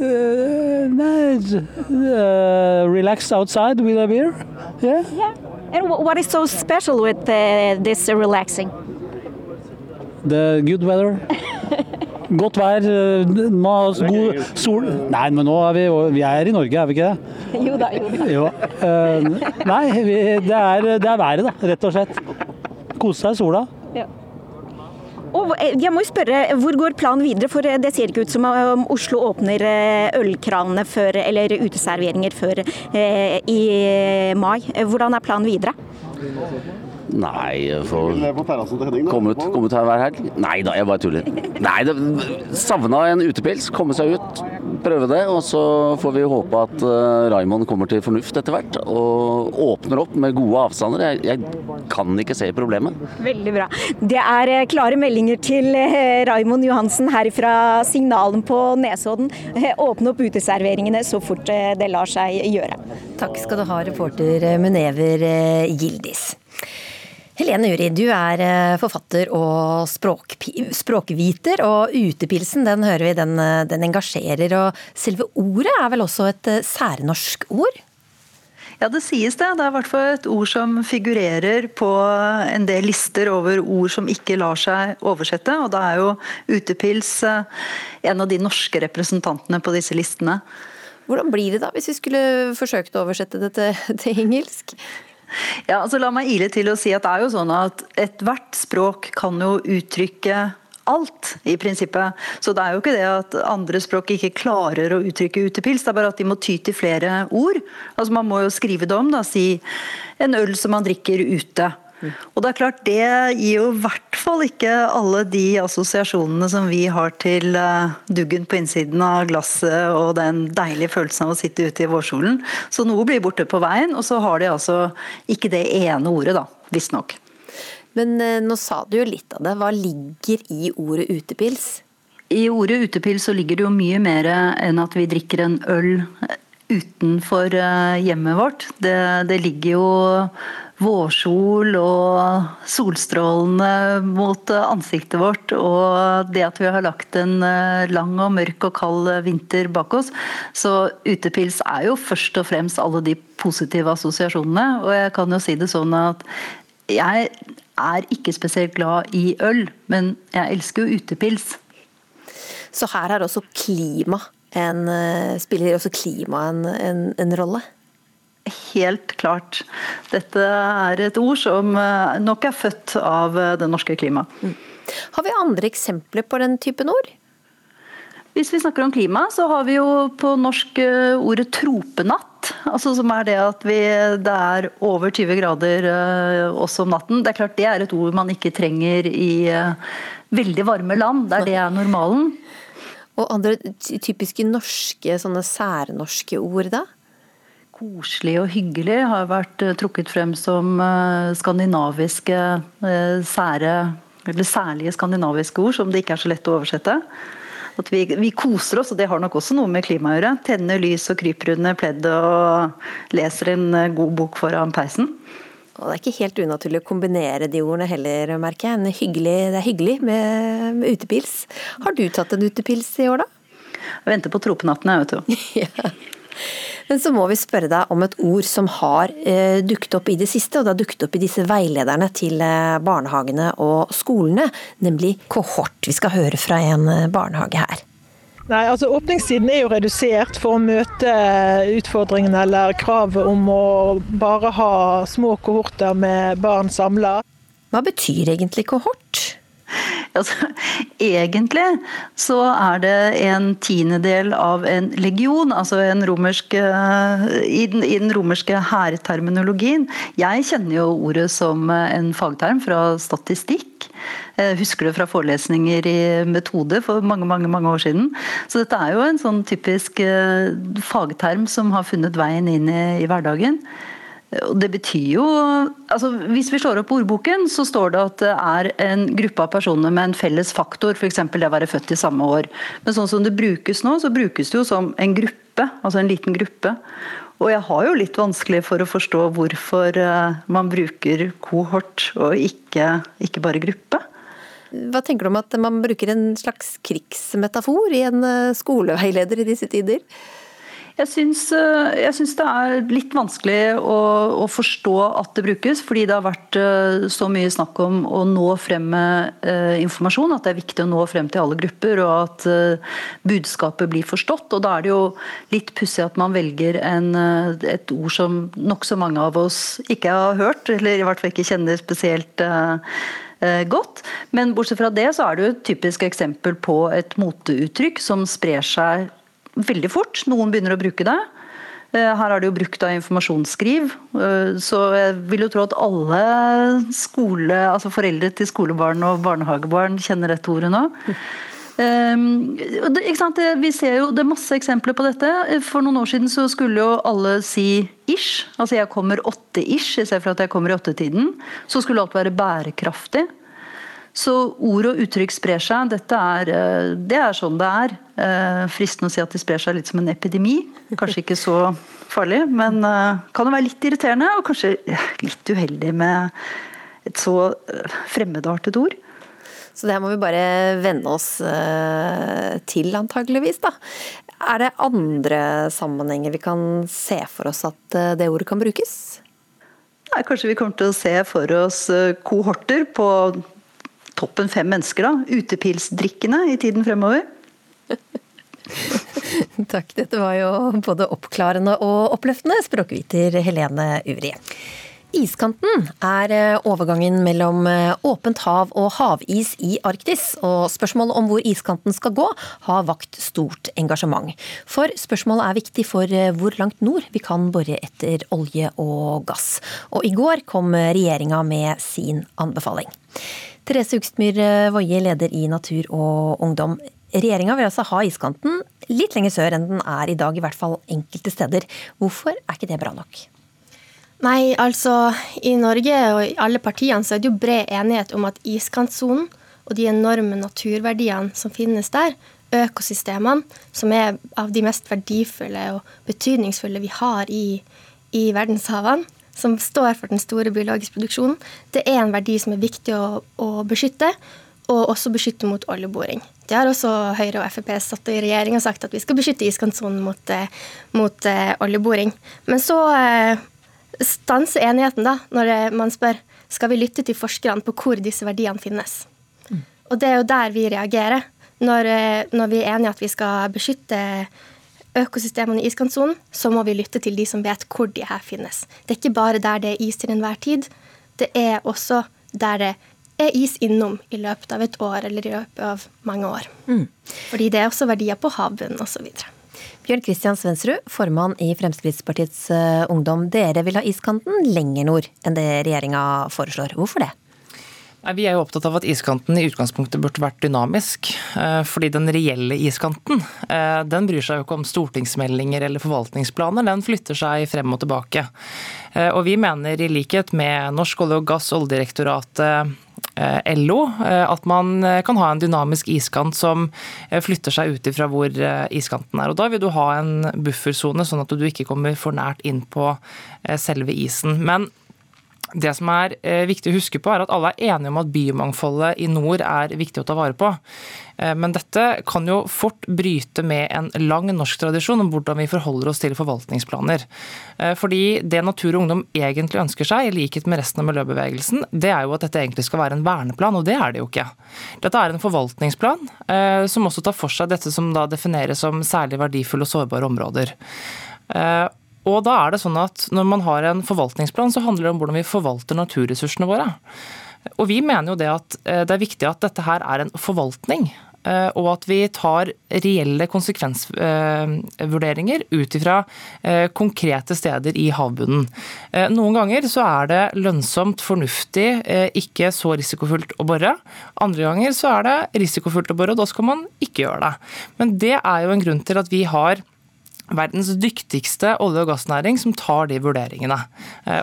uh, Nei uh, Relax outside with a beer. Yeah. yeah. And what is so special with uh, this relaxing? The good weather. Godt vær, god sol Nei, men nå er vi, vi er i Norge, er vi ikke det? Jo da, jo da. Jo. Uh, nei, vi, det, er, det er været, da, rett og slett. Kose seg i sola. Ja. Og jeg må jo spørre, Hvor går planen videre? For Det ser ikke ut som om Oslo åpner ølkranene før, eller uteserveringer før eh, i mai. Hvordan er planen videre? Nei, for komme ut, komme ut her hver helg? Nei da, jeg bare tuller. Nei, det, savna en utepils. Komme seg ut, prøve det. Og så får vi håpe at uh, Raymond kommer til fornuft etter hvert og åpner opp med gode avstander. Jeg, jeg kan ikke se problemet. Veldig bra. Det er eh, klare meldinger til uh, Raymond Johansen her fra Signalen på Nesodden. Åpne opp uteserveringene så fort det lar seg gjøre. Takk skal du ha, reporter Munever Gildis. Helene Uri, du er eh, forfatter og språk, språkviter, og utepilsen den hører vi, den, eh, den, engasjerer. Og selve ordet er vel også et eh, særnorsk ord? Ja, det sies det. Det er i hvert fall et ord som figurerer på en del lister over ord som ikke lar seg oversette. Og da er jo utepils en av de norske representantene på disse listene. Hvordan blir det da, hvis vi skulle forsøkt å oversette det til, til engelsk? Ja, altså La meg ile til å si at det er jo sånn at ethvert språk kan jo uttrykke alt, i prinsippet. Så det er jo ikke det at andre språk ikke klarer å uttrykke utepils, det er bare at de må ty til flere ord. Altså Man må jo skrive det om, da, si en øl som man drikker ute. Og det er klart, det gir jo i hvert fall ikke alle de assosiasjonene som vi har til eh, duggen på innsiden av glasset og den deilige følelsen av å sitte ute i vårsolen. Så noe blir borte på veien, og så har de altså ikke det ene ordet, da, visstnok. Men eh, nå sa du jo litt av det. Hva ligger i ordet utepils? I ordet utepils så ligger det jo mye mer enn at vi drikker en øl utenfor eh, hjemmet vårt. Det, det ligger jo vårsol og solstrålene mot ansiktet vårt, og det at vi har lagt en eh, lang og mørk og kald vinter bak oss. Så utepils er jo først og fremst alle de positive assosiasjonene. Og jeg kan jo si det sånn at jeg er ikke spesielt glad i øl, men jeg elsker jo utepils. Så her er også klima en, eh, spiller også klima en, en, en rolle? Helt klart. Dette er et ord som eh, nok er født av eh, det norske klimaet. Mm. Har vi andre eksempler på den typen ord? Hvis vi snakker om klima, så har vi jo på norsk eh, ordet tropenatt. Altså som er det at vi, det er over 20 grader også om natten. Det er klart det er et ord man ikke trenger i veldig varme land, der det er normalen. Og andre typiske norske, sånne særnorske ord, da? Koselig og hyggelig har vært eh, trukket frem som eh, skandinaviske eh, sære eller særlige skandinaviske ord som det ikke er så lett å oversette. At vi, vi, koser oss, og det har nok også noe med klimaet å gjøre. Tenner lys og kryper under pleddet og leser en god bok foran peisen. Og det er ikke helt unaturlig å kombinere de ordene heller, merker jeg. Hyggelig, det er hyggelig med, med, utepils. Har du tatt en utepils i år, da? Jeg venter på tropenatten, jeg, vet du. ja. Men så må vi spørre deg om et ord som har eh, dukket opp i det siste, og det har dukket opp i disse veilederne til eh, barnehagene og skolene, nemlig kohort. Vi skal høre fra en eh, barnehage her. Nei, altså Åpningstiden er jo redusert for å møte utfordringene eller kravet om å bare ha små kohorter med barn samla. Hva betyr egentlig kohort? Altså, egentlig så er det en tiendedel av en legion, altså en romersk, eh, i, den, i den romerske hærterminologien. Jeg kjenner jo ordet som en fagterm fra statistikk. Jeg husker det fra forelesninger i metode for mange mange, mange år siden. Så dette er jo en sånn typisk eh, fagterm som har funnet veien inn i, i hverdagen. Det betyr jo altså Hvis vi slår opp ordboken, så står det at det er en gruppe av personer med en felles faktor, f.eks. det å være født i samme år. Men sånn som det brukes nå, så brukes det jo som en gruppe, altså en liten gruppe. Og jeg har jo litt vanskelig for å forstå hvorfor eh, man bruker kohort og ikke, ikke bare gruppe. Hva tenker du om at man bruker en slags krigsmetafor i en eh, skoleveileder i disse tider? Eh, jeg syns, det er litt vanskelig å, å, forstå at det brukes, fordi det har vært eh, så mye snakk om å nå frem med uh, informasjon, at det er viktig å nå frem til alle grupper, og at budskapet blir forstått. Og da er det jo litt pussig at man velger en, et ord som nokså mange av oss ikke har hørt, eller i hvert fall ikke kjenner spesielt godt. Men bortsett fra det så er det jo et typisk eksempel på et moteuttrykk som sprer seg veldig fort. Noen begynner å bruke det. Eh, her er det jo brukt av informasjonsskriv, eh, så jeg vil jo tro at alle skole, altså foreldre til skolebarn og barnehagebarn kjenner dette ordet nå. Um, det, vi ser jo, det er masse eksempler på dette. For noen år siden så skulle jo alle si ish. Altså jeg kommer åtte ish i stedet for at jeg kommer i åttetiden. Så skulle alt være bærekraftig. Så ord og uttrykk sprer seg. Dette er, eh, det er sånn det er. Eh, fristende å si at det sprer seg litt som en epidemi. Kanskje ikke så farlig, men eh, kan jo være litt irriterende. Og kanskje litt uheldig med et så fremmedartet ord. Så det her må vi bare venne oss til, antageligvis, da. Er det andre sammenhenger vi kan se for oss at det ordet kan brukes? Nei, kanskje vi kommer til å se for oss kohorter på toppen fem mennesker, da. Utepilsdrikkende i tiden fremover. Takk, dette var jo både oppklarende og oppløftende, språkviter Helene Uri. Iskanten er eh, overgangen mellom eh, åpent hav og havis i Arktis, og spørsmålet om hvor iskanten skal gå, har vakt stort engasjement. For spørsmålet er viktig for eh, hvor langt nord vi kan bore etter olje og gass. Og i går kom regjeringa med sin anbefaling. Therese Hugstmyr Woie, leder i Natur og Ungdom. Regjeringa vil altså ha iskanten litt lenger sør enn den er i dag, i hvert fall enkelte steder. Hvorfor er ikke det bra nok? Nei, altså i Norge og i alle partiene så er det jo bred enighet om at iskantsonen og de enorme naturverdiene som finnes der, økosystemene, som er av de mest verdifulle og betydningsfulle vi har i, i verdenshavene, som står for den store biologiske produksjonen, det er en verdi som er viktig å, å beskytte, og også beskytte mot oljeboring. Det har også Høyre og Frp satt i regjering og sagt at vi skal beskytte iskantsonen mot, eh, mot uh, oljeboring. Men så uh, stanser enigheten da, når man spør skal vi lytte til forskerne på hvor disse verdiene finnes. Mm. Og det er jo der vi reagerer. Når, når vi er enige at vi skal beskytte økosystemene i iskantsonen, så må vi lytte til de som vet hvor de her finnes. Det er ikke bare der det er is til enhver tid, det er også der det er is innom i løpet av et år eller i løpet av mange år. Mm. Fordi det er også verdier på havbunnen osv. Bjørn Kristian Svensrud, formann i Fremskrittspartiets uh, Ungdom. Dere vil ha iskanten lenger nord enn det regjeringa foreslår. Hvorfor det? Vi er jo opptatt av at iskanten i utgangspunktet burde vært dynamisk. Eh, fordi den reelle iskanten eh, den bryr seg jo ikke om stortingsmeldinger eller forvaltningsplaner, den flytter seg frem og tilbake. Eh, og vi mener i likhet med Norsk olje og gass, Oljedirektoratet, LO, at man kan ha en dynamisk iskant som flytter seg ut ifra hvor iskanten er. Og Da vil du ha en buffersone, sånn at du ikke kommer for nært inn på selve isen. Men det som er eh, viktig å huske på, er at alle er enige om at biomangfoldet i nord er viktig å ta vare på. Eh, men dette kan jo fort bryte med en lang norsk tradisjon om hvordan vi forholder oss til forvaltningsplaner. Eh, fordi det Natur og Ungdom egentlig ønsker seg, i likhet med resten av miljøbevegelsen, det er jo at dette egentlig skal være en verneplan, og det er det jo ikke. Dette er en forvaltningsplan som også tar for seg dette som da defineres som særlig verdifulle og sårbare områder. Og da er det sånn at Når man har en forvaltningsplan, så handler det om hvordan vi forvalter naturressursene våre. Og Vi mener jo det at eh, det er viktig at dette her er en forvaltning. Eh, og at vi tar reelle konsekvensvurderinger ut ifra eh, konkrete steder i havbunnen. Noen ganger så er det lønnsomt, fornuftig, ikke så risikofullt å bore. Andre ganger så er det risikofullt å bore, og da skal man ikke gjøre det. Men det er jo en grunn til at vi har verdens dyktigste olje- og gassnæring som tar de vurderingene.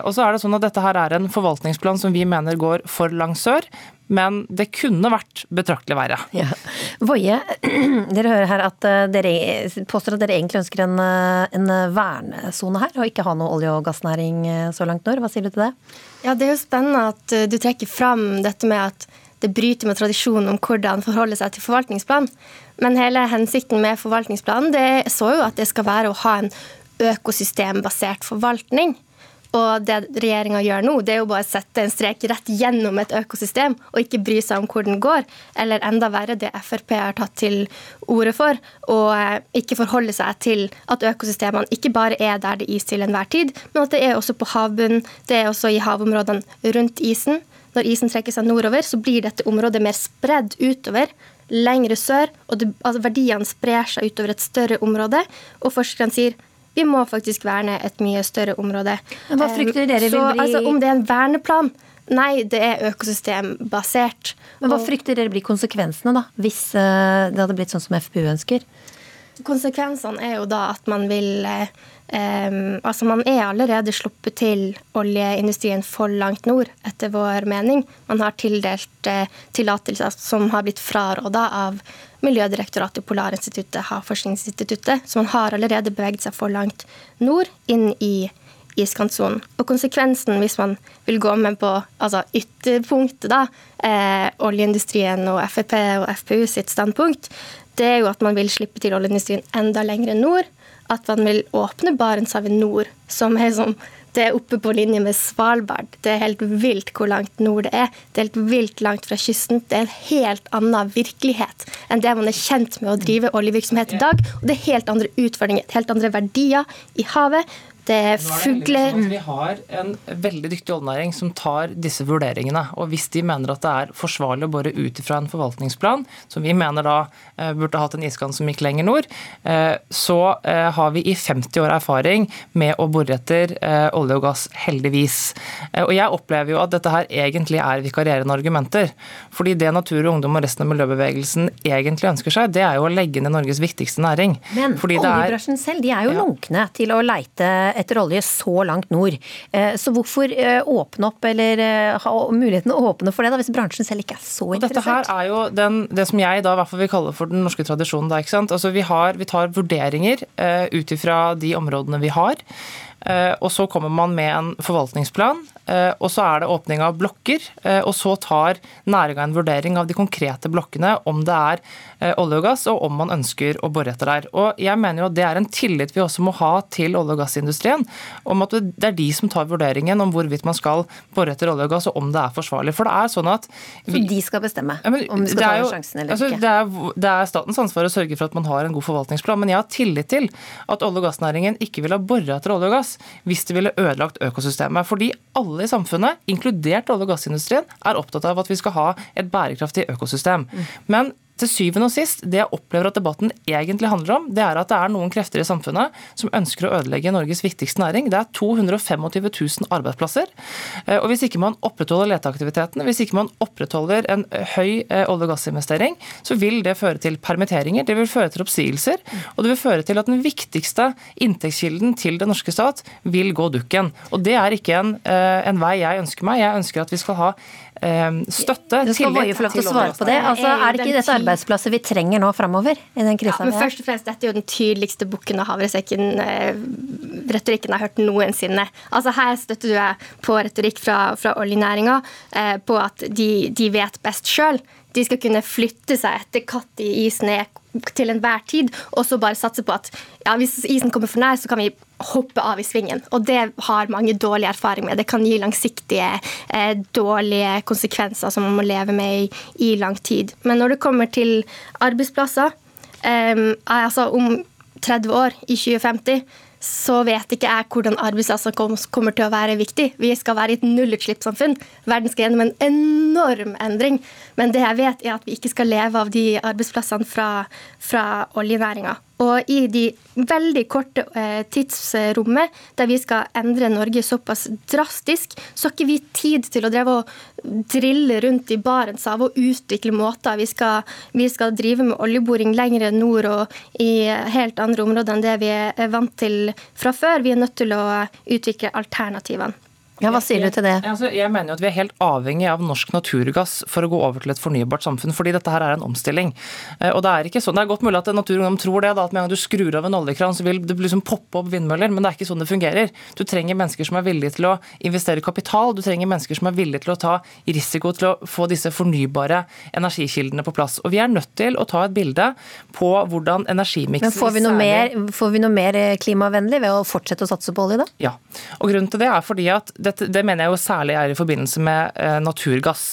Og så er det sånn at Dette her er en forvaltningsplan som vi mener går for langt sør, men det kunne vært betraktelig verre. Ja. Voie, dere hører her at eh, dere påstår at dere egentlig ønsker en, eh, en vernesone her, og ikke ha noe olje- og gassnæring eh, så langt nord. Hva sier du til det? Ja, Det er jo spennende at du trekker fram dette med at det bryter med tradisjonen om hvordan forholde seg til forvaltningsplan. Men hele hensikten med forvaltningsplanen det så jo at det skal være å ha en økosystembasert forvaltning. Og det regjeringa gjør nå, det er jo bare å sette en strek rett gjennom et økosystem, og ikke bry seg om hvor den går. Eller enda verre, det Frp har tatt til orde for, og eh, ikke forholde seg til at økosystemene ikke bare er der det er is til enhver tid, men at det er også på havbunnen, det er også i havområdene rundt isen. Når isen trekker seg nordover, så blir dette området mer spredd utover, lengre sør, og det, altså verdiene sprer seg utover et større område. Og forskerne sier vi må faktisk verne et mye større område. Hva frykter dere vil bli altså, Om det er en verneplan? Nei, det er økosystembasert. Men Hva frykter dere blir konsekvensene, da, hvis eh, det hadde blitt sånn som FPU ønsker? Konsekvensene er jo da at man vil eh, altså Man er allerede sluppet til oljeindustrien for langt nord, etter vår mening. Man har tildelt eh, tillatelser som har blitt fraråda av Miljødirektoratet, Polarinstituttet, Havforskningsinstituttet. Så man har allerede beveget seg for langt nord, inn i iskantsonen. Og konsekvensen hvis man vil gå med på altså ytterpunktet, da, eh, oljeindustrien og Frp og FPU sitt standpunkt, det er jo at man vil slippe til oljeindustrien enda lenger nord. At man vil åpne Barentshavet nord, som er som det er oppe på linje med Svalbard. Det er helt vilt hvor langt nord det er. Det er helt vilt langt fra kysten. Det er en helt annen virkelighet enn det man er kjent med å drive oljevirksomhet i dag. Og det er helt andre utfordringer, helt andre verdier i havet. Det er fugler Vi har en veldig dyktig oljenæring som tar disse vurderingene. Og hvis de mener at det er forsvarlig å bore ut ifra en forvaltningsplan, som vi mener da eh, burde hatt en iskant som gikk lenger nord, eh, så eh, har vi i 50 år erfaring med å bore etter olje og gass, heldigvis. Og jeg opplever jo at dette her egentlig er vikarierende argumenter. Fordi det Natur og Ungdom og resten av miljøbevegelsen egentlig ønsker seg, det er jo å legge ned Norges viktigste næring. Men oljebransjen selv, de er jo ja. lunkne til å leite etter olje så langt nord. Eh, så hvorfor eh, åpne opp, eller eh, ha muligheten å åpne for det, da, hvis bransjen selv ikke er så interessert? Dette her er jo den, det som jeg da i hvert fall vil kalle for den norske tradisjonen. Da, ikke sant? Altså, vi, har, vi tar vurderinger ut ifra de områdene vi har. Og så kommer man med en forvaltningsplan, og så er det åpning av blokker. Og så tar næringa en vurdering av de konkrete blokkene, om det er Eh, olje og gass, og om man ønsker å bore etter der. Og jeg mener jo at Det er en tillit vi også må ha til olje- og gassindustrien, om at det er de som tar vurderingen om hvorvidt man skal bore etter olje og gass, og om det er forsvarlig. For det er sånn at... Vi, Så de skal bestemme ja, men, om de skal ta jo, sjansen eller altså, ikke? Det er, det er, statens ansvar å sørge for at man har en god forvaltningsplan, men jeg har tillit til at olje- og gassnæringen ikke vil ha bora etter olje og gass hvis det ville ødelagt økosystemet. Fordi alle i samfunnet, inkludert olje- og gassindustrien, er opptatt av at vi skal ha et bærekraftig økosystem. Men til syvende og sist, det jeg opplever at debatten egentlig handler om, det er at det er noen krefter i samfunnet som ønsker å ødelegge Norges viktigste næring. Det er 225 000 arbeidsplasser. Eh, og hvis ikke man opprettholder leteaktiviteten, hvis ikke man opprettholder en høy eh, olje- og gassinvestering, så vil det føre til permitteringer, det vil føre til oppsigelser, og det vil føre til at den viktigste inntektskilden til den norske stat vil gå dukken. Og det er ikke en, eh, en vei jeg ønsker meg. Jeg ønsker at vi skal ha støtte, tillit skal olje få lov til å svare på det. Altså, er det ikke dette arbeidsplasser vi trenger nå framover? i den krisa ja, men først og fremst, Dette er jo den tydeligste bukken og havresekken eh, jeg har hørt noensinne. Altså Her støtter du deg på retorikk fra, fra oljenæringa eh, på at de, de vet best sjøl. De skal kunne flytte seg etter katt i isen er til enhver tid, og så bare satse på at ja, hvis isen kommer for nær, så kan vi hoppe av i svingen. Og det har mange dårlig erfaring med. Det kan gi langsiktige, eh, dårlige konsekvenser som man må leve med i, i lang tid. Men når det kommer til arbeidsplasser, eh, altså om 30 år, i 2050, så vet ikke jeg hvordan arbeidsplasser kommer til å være viktig. Vi skal være i et nullutslippssamfunn. Verden skal gjennom en enorm endring. Men det jeg vet, er at vi ikke skal leve av de arbeidsplassene fra, fra oljenæringa. Og i de veldig korte eh, tidsrommet der vi skal endre Norge såpass drastisk, så har ikke vi tid til å dreve og drille rundt i Barentshavet og utvikle måter. Vi skal, vi skal drive med oljeboring lenger nord og i helt andre områder enn det vi er vant til fra før. Vi er nødt til å utvikle alternativene. Ja, Hva sier du til det? Altså, jeg mener jo at Vi er helt avhengig av norsk naturgass for å gå over til et fornybart samfunn. fordi dette her er en omstilling. Eh, og Det er ikke sånn, det er godt mulig at Naturungdom tror det, da, at med en gang du skrur av en oljekran, så vil det liksom poppe opp vindmøller. Men det er ikke sånn det fungerer. Du trenger mennesker som er villige til å investere kapital. Du trenger mennesker som er villige til å ta risiko til å få disse fornybare energikildene på plass. Og Vi er nødt til å ta et bilde på hvordan energimiksen Men får vi, noe mer, får vi noe mer klimavennlig ved å fortsette å satse på olje, da? Ja. Og Grunnen til det er fordi at det dette, det mener jeg jo særlig er i forbindelse med eh, naturgass.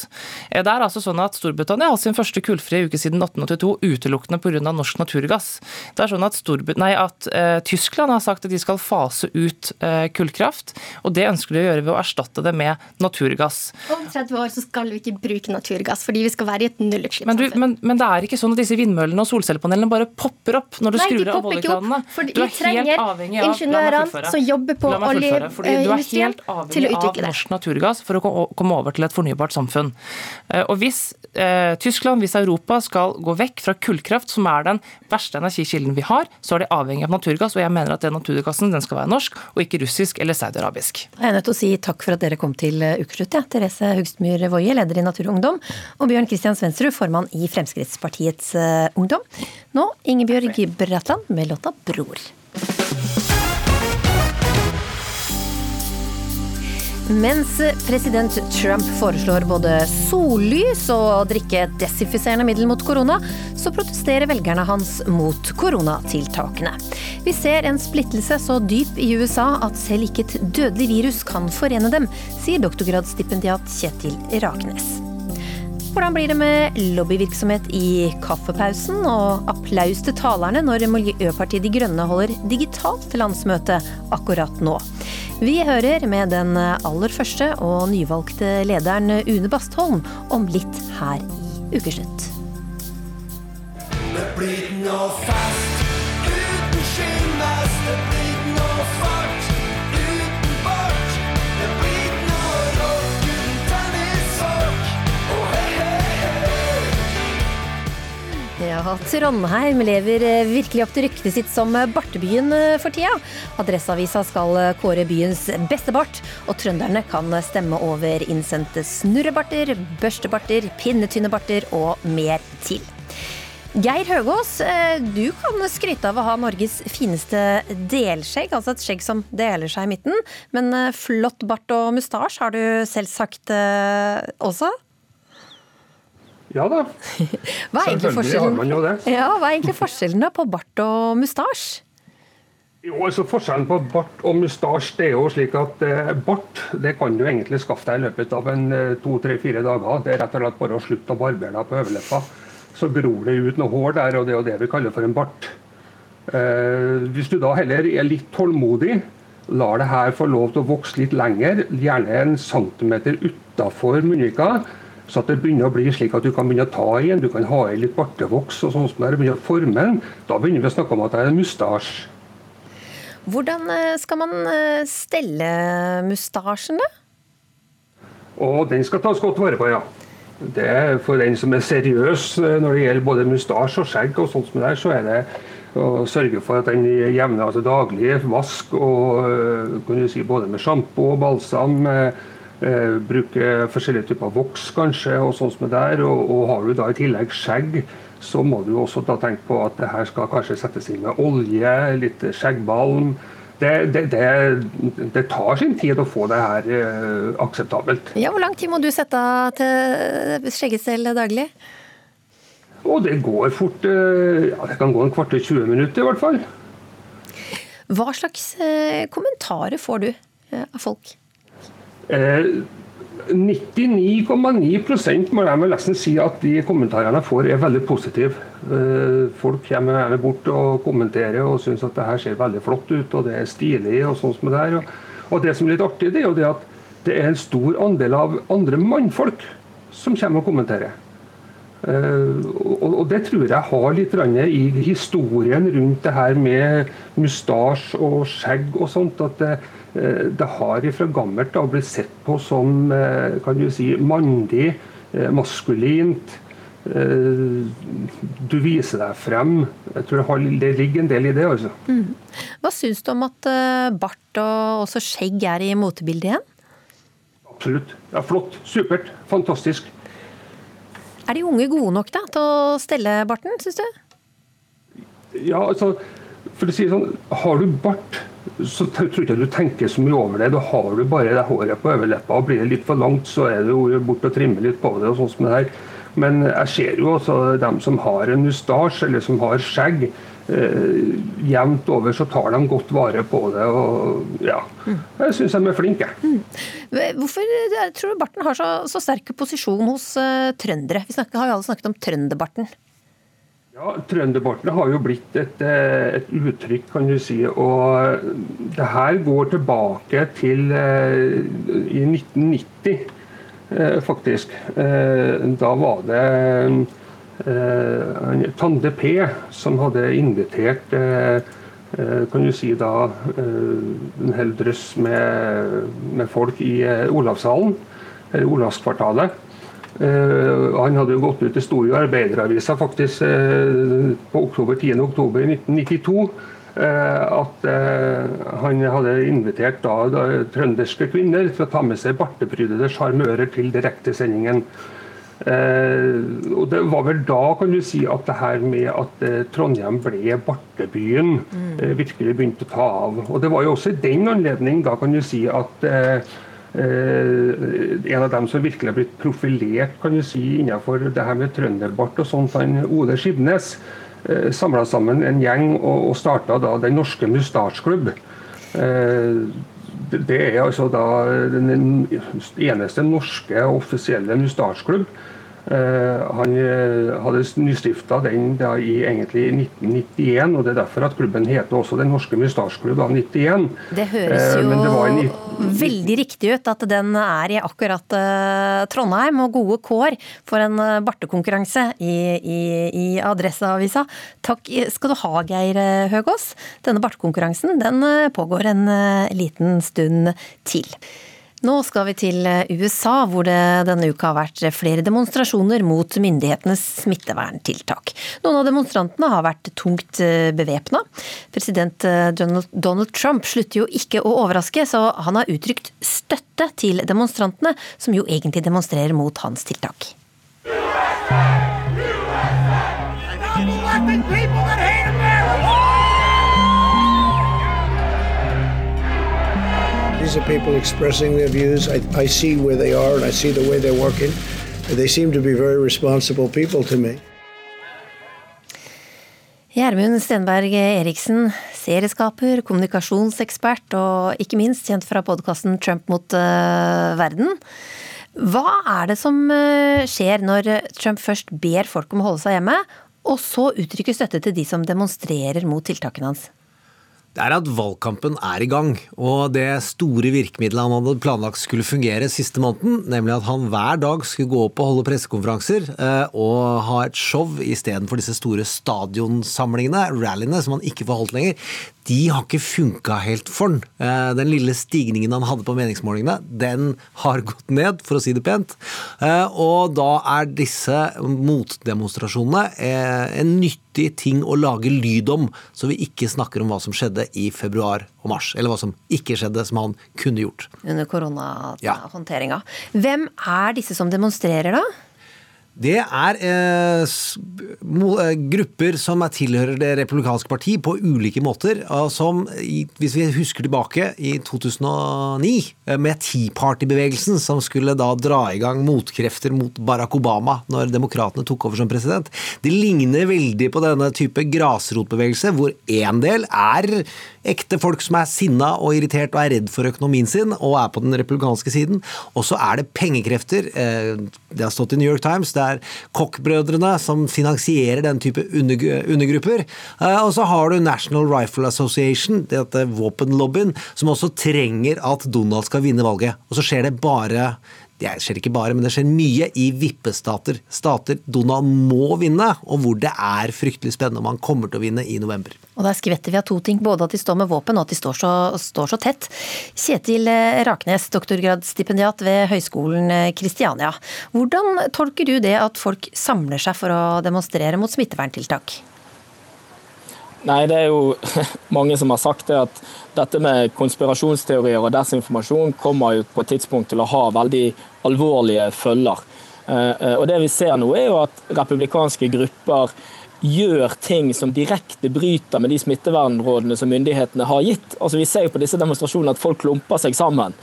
Eh, det er altså sånn at Storbritannia har sin første kullfrie uke siden 1882 utelukkende pga. norsk naturgass. Det er sånn at, nei, at uh, Tyskland har sagt at de skal fase ut uh, kullkraft, og det ønsker de å gjøre ved å erstatte det med naturgass. Om 30 år så skal vi ikke bruke naturgass, fordi vi skal være i et nullutslippssamfunn. Men, men, men, det er ikke sånn at disse vindmøllene og solcellepanelene bare popper opp når du nei, skrur av oljekranene. Du er helt avhengig av ingeniørene som jobber på oljeindustrien utvikle det. norsk naturgass for å komme over til et fornybart samfunn. Eh, og Hvis eh, Tyskland, hvis Europa skal gå vekk fra kullkraft, som er den verste energikilden vi har, så er de avhengig av naturgass. Og jeg mener at den naturgassen den skal være norsk, og ikke russisk eller saudiarabisk. Jeg er nødt til å si takk for at dere kom til eh, Ukeslutt. Ja. Therese Hugstmyr Woie, leder i Natur og Ungdom, og Bjørn Christian Svendsrud, formann i Fremskrittspartiets Ungdom. Nå Ingebjørg Bratland med låta 'Bror'. Mens president Trump foreslår både sollys og å drikke desinfiserende middel mot korona, så protesterer velgerne hans mot koronatiltakene. Vi ser en splittelse så dyp i USA at selv ikke et dødelig virus kan forene dem, sier doktorgradsstipendiat Kjetil Raknes. Hvordan blir det med lobbyvirksomhet i kaffepausen, og applaus til talerne når Miljøpartiet De Grønne holder digitalt landsmøte akkurat nå? Vi hører med den aller første og nyvalgte lederen Une Bastholm om litt her i Ukeslutt. Det blir noe fest Ja, Trondheim lever virkelig opp til ryktet sitt som bartebyen for tida. Adresseavisa skal kåre byens beste bart, og trønderne kan stemme over innsendte snurrebarter, børstebarter, pinnetynne barter og mer til. Geir Høgås, du kan skryte av å ha Norges fineste delskjegg, altså et skjegg som deler seg i midten. Men flott bart og mustasje har du selvsagt også? Ja da. Hva er Selvfølgelig har man jo det. Ja, hva er egentlig forskjellen da på bart og mustasje? Jo, altså Forskjellen på bart og mustasje det er jo slik at eh, bart det kan du egentlig skaffe deg i løpet av en eh, to-tre-fire dager. Det er rett og slett bare å slutte å barbere deg på overleppa. Så gror det ut noe hår der, og det er jo det vi kaller for en bart. Eh, hvis du da heller er litt tålmodig, lar det her få lov til å vokse litt lenger, gjerne en centimeter utafor munnvika, så at det begynner å bli slik at du kan begynne å ta i den, du kan ha i litt bartevoks og sånn som det er, begynne å forme den, da begynner vi å snakke om at det er en mustasje. Hvordan eh, skal man eh, stelle mustasjen, da? Og den skal tas godt vare på, ja. Det er For den som er seriøs eh, når det gjelder både mustasje og skjegg, og sånt som det er, så er det å sørge for at den jevner altså daglig vask og kan du si, både med sjampo og balsam. Eh, bruke forskjellige typer voks kanskje, og sånn som det der. Og, og, har du da i tillegg skjegg, så må du også da tenke på at det her skal kanskje settes inn med olje, litt skjeggbalm. det, det, det, det, tar sin tid å få det her eh, akseptabelt. Ja, Hvor lang tid må du sette av til skjeggestell daglig? Og det går fort. Uh, ja, Det kan gå en kvarter 20 minutter i hvert fall. Hva slags uh, kommentarer får du av folk? 99,9 må jeg vel nesten si at de kommentarene jeg får er veldig positive. Folk kommer gjerne bort og kommenterer og syns at det her ser veldig flott ut og det er stilig. Og sånn som det er. Og det som er litt artig, det er jo det at det er en stor andel av andre mannfolk som kommer og kommenterer. Og det tror jeg har litt i historien rundt det her med mustasje og skjegg og sånt. at det, det har fra gammelt av blitt sett på som kan du si, mandig, maskulint. Du viser deg frem. Jeg tror det ligger en del i det. altså. Mm. Hva syns du om at bart og også skjegg er i motebildet igjen? Absolutt. Ja, Flott. Supert. Fantastisk. Er de unge gode nok da, til å stelle barten, syns du? Ja, altså, for å si det sånn, Har du bart, så tror jeg ikke du tenker så mye over det. Da har du bare det håret på overleppa, og blir det litt for langt, så er det jo bort og trimme litt på det. og sånn som det her. Men jeg ser jo også dem som har en mustasje eller som har skjegg. Eh, jevnt over så tar de godt vare på det. og ja, Jeg syns de er flinke. Mm. Hvorfor tror du barten har så, så sterk posisjon hos uh, trøndere? Vi snakker, har jo alle snakket om trønderbarten. Ja, Trønderbarten har jo blitt et, et, uttrykk, kan du si. Og det her går tilbake til uh, i 1990, uh, faktisk. da var det eh, Tande P, som hadde invitert eh, eh kan du si da eh, en hel drøss med, med folk i eh, Olavshallen, eller Olavskvartalet. Han hadde jo gått ut i Store Arbeideravisa faktisk på oktober, 10. oktober 1992 at han hadde invitert da, da, trønderske kvinner til å ta med seg barteprydede sjarmører til direktesendingen. Eh, og Det var vel da kan du si at det her med at eh, Trondheim ble bartebyen, mm. eh, virkelig begynte å ta av. Og Det var jo også i den anledning da kan du si at eh, eh, en av dem som virkelig har blitt profilert kan du si, innenfor det her med trønderbart og sånt, han Ole Skibnes, eh, samla sammen en gjeng og, og starta da Den norske mustasjklubb. Eh, det er altså da den eneste norske offisielle mustasjklubb Eh, han eh, hadde nystifta den da i egentlig 1991, og det er derfor at klubben heter også Den norske mustasjklubb av 91. Det høres eh, jo det veldig riktig ut at den er i akkurat Trondheim, og gode kår for en bartekonkurranse i, i, i Adresseavisa. Takk skal du ha, Geir Høgås. Denne bartekonkurransen den pågår en liten stund til. Nå skal vi til eh, USA, hvor det denne uka har vært flere demonstrasjoner mot myndighetenes smitteverntiltak. Noen av demonstrantene har vært tungt eh, bevæpna. President eh, Donald Trump slutter jo ikke å overraske, så han har uttrykt støtte til demonstrantene, som jo egentlig demonstrerer mot hans tiltak. USA! These are people expressing their views. I, I see where they are and I see the way they're working. They seem to be very responsible people to me. Gjermund Stenberg Eriksen, serieskaper, kommunikasjonsekspert og ikke minst kjent fra podkasten Trump mot uh, verden. Hva er det som uh, skjer når Trump først ber folk om å holde seg hjemme, og så uttrykker støtte til de som demonstrerer mot tiltakene hans? Det er at valgkampen er i gang. Og det store virkemidlet han hadde planlagt skulle fungere siste måneden, nemlig at han hver dag skulle gå opp og holde pressekonferanser eh, og ha et show istedenfor disse store stadionsamlingene, rallyene, som han ikke får holdt lenger, de har ikke funka helt for han. Eh, den lille stigningen han hadde på meningsmålingene, den har gått ned, for å si det pent. Eh, og da er disse motdemonstrasjonene eh, en nyttig ting å lage lyd om, så vi ikke snakker om hva som skjedde i februar og mars. Eller hva som ikke skjedde, som han kunne gjort. Under koronahåndteringa. Ja. Hvem er disse som demonstrerer, da? Det er eh, eh, grupper som er tilhører Det republikanske parti på ulike måter. Som, hvis vi husker tilbake i 2009, eh, med Tea Party-bevegelsen, som skulle da dra i gang motkrefter mot Barack Obama når demokratene tok over som president. Det ligner veldig på denne type grasrotbevegelse, hvor en del er ekte folk som er sinna og irritert og er redd for økonomien sin, og er på den republikanske siden. Og så er det pengekrefter. eh, Det har stått i New York Times. Det er Koch-brødrene som finansierer den type undergrupper. Eh, Og så har du National Rifle Association, dette våpenlobbyen, som også trenger at Donald skal vinne valget. Og så skjer det bare det skjer ikke bare, men det skjer mye i vippestater. Stater Donald må vinne, og hvor det er fryktelig spennende om han kommer til å vinne i november. Og der skvetter vi av to ting, både at de står med våpen og at de står så, står så tett. Kjetil eh, Raknes, doktorgradsstipendiat ved Høgskolen eh, Kristiania. Hvordan tolker du det at folk samler seg for å demonstrere mot smitteverntiltak? Nei, det er jo mange som har sagt det at dette med konspirasjonsteorier og desinformasjon kommer jo på et tidspunkt til å ha veldig alvorlige følger. Eh, eh, Og det vi ser nå er jo at republikanske grupper gjør ting som direkte bryter med de smittevernrådene som myndighetene har gitt. Altså Vi ser jo på disse demonstrasjonene at folk klumper seg sammen.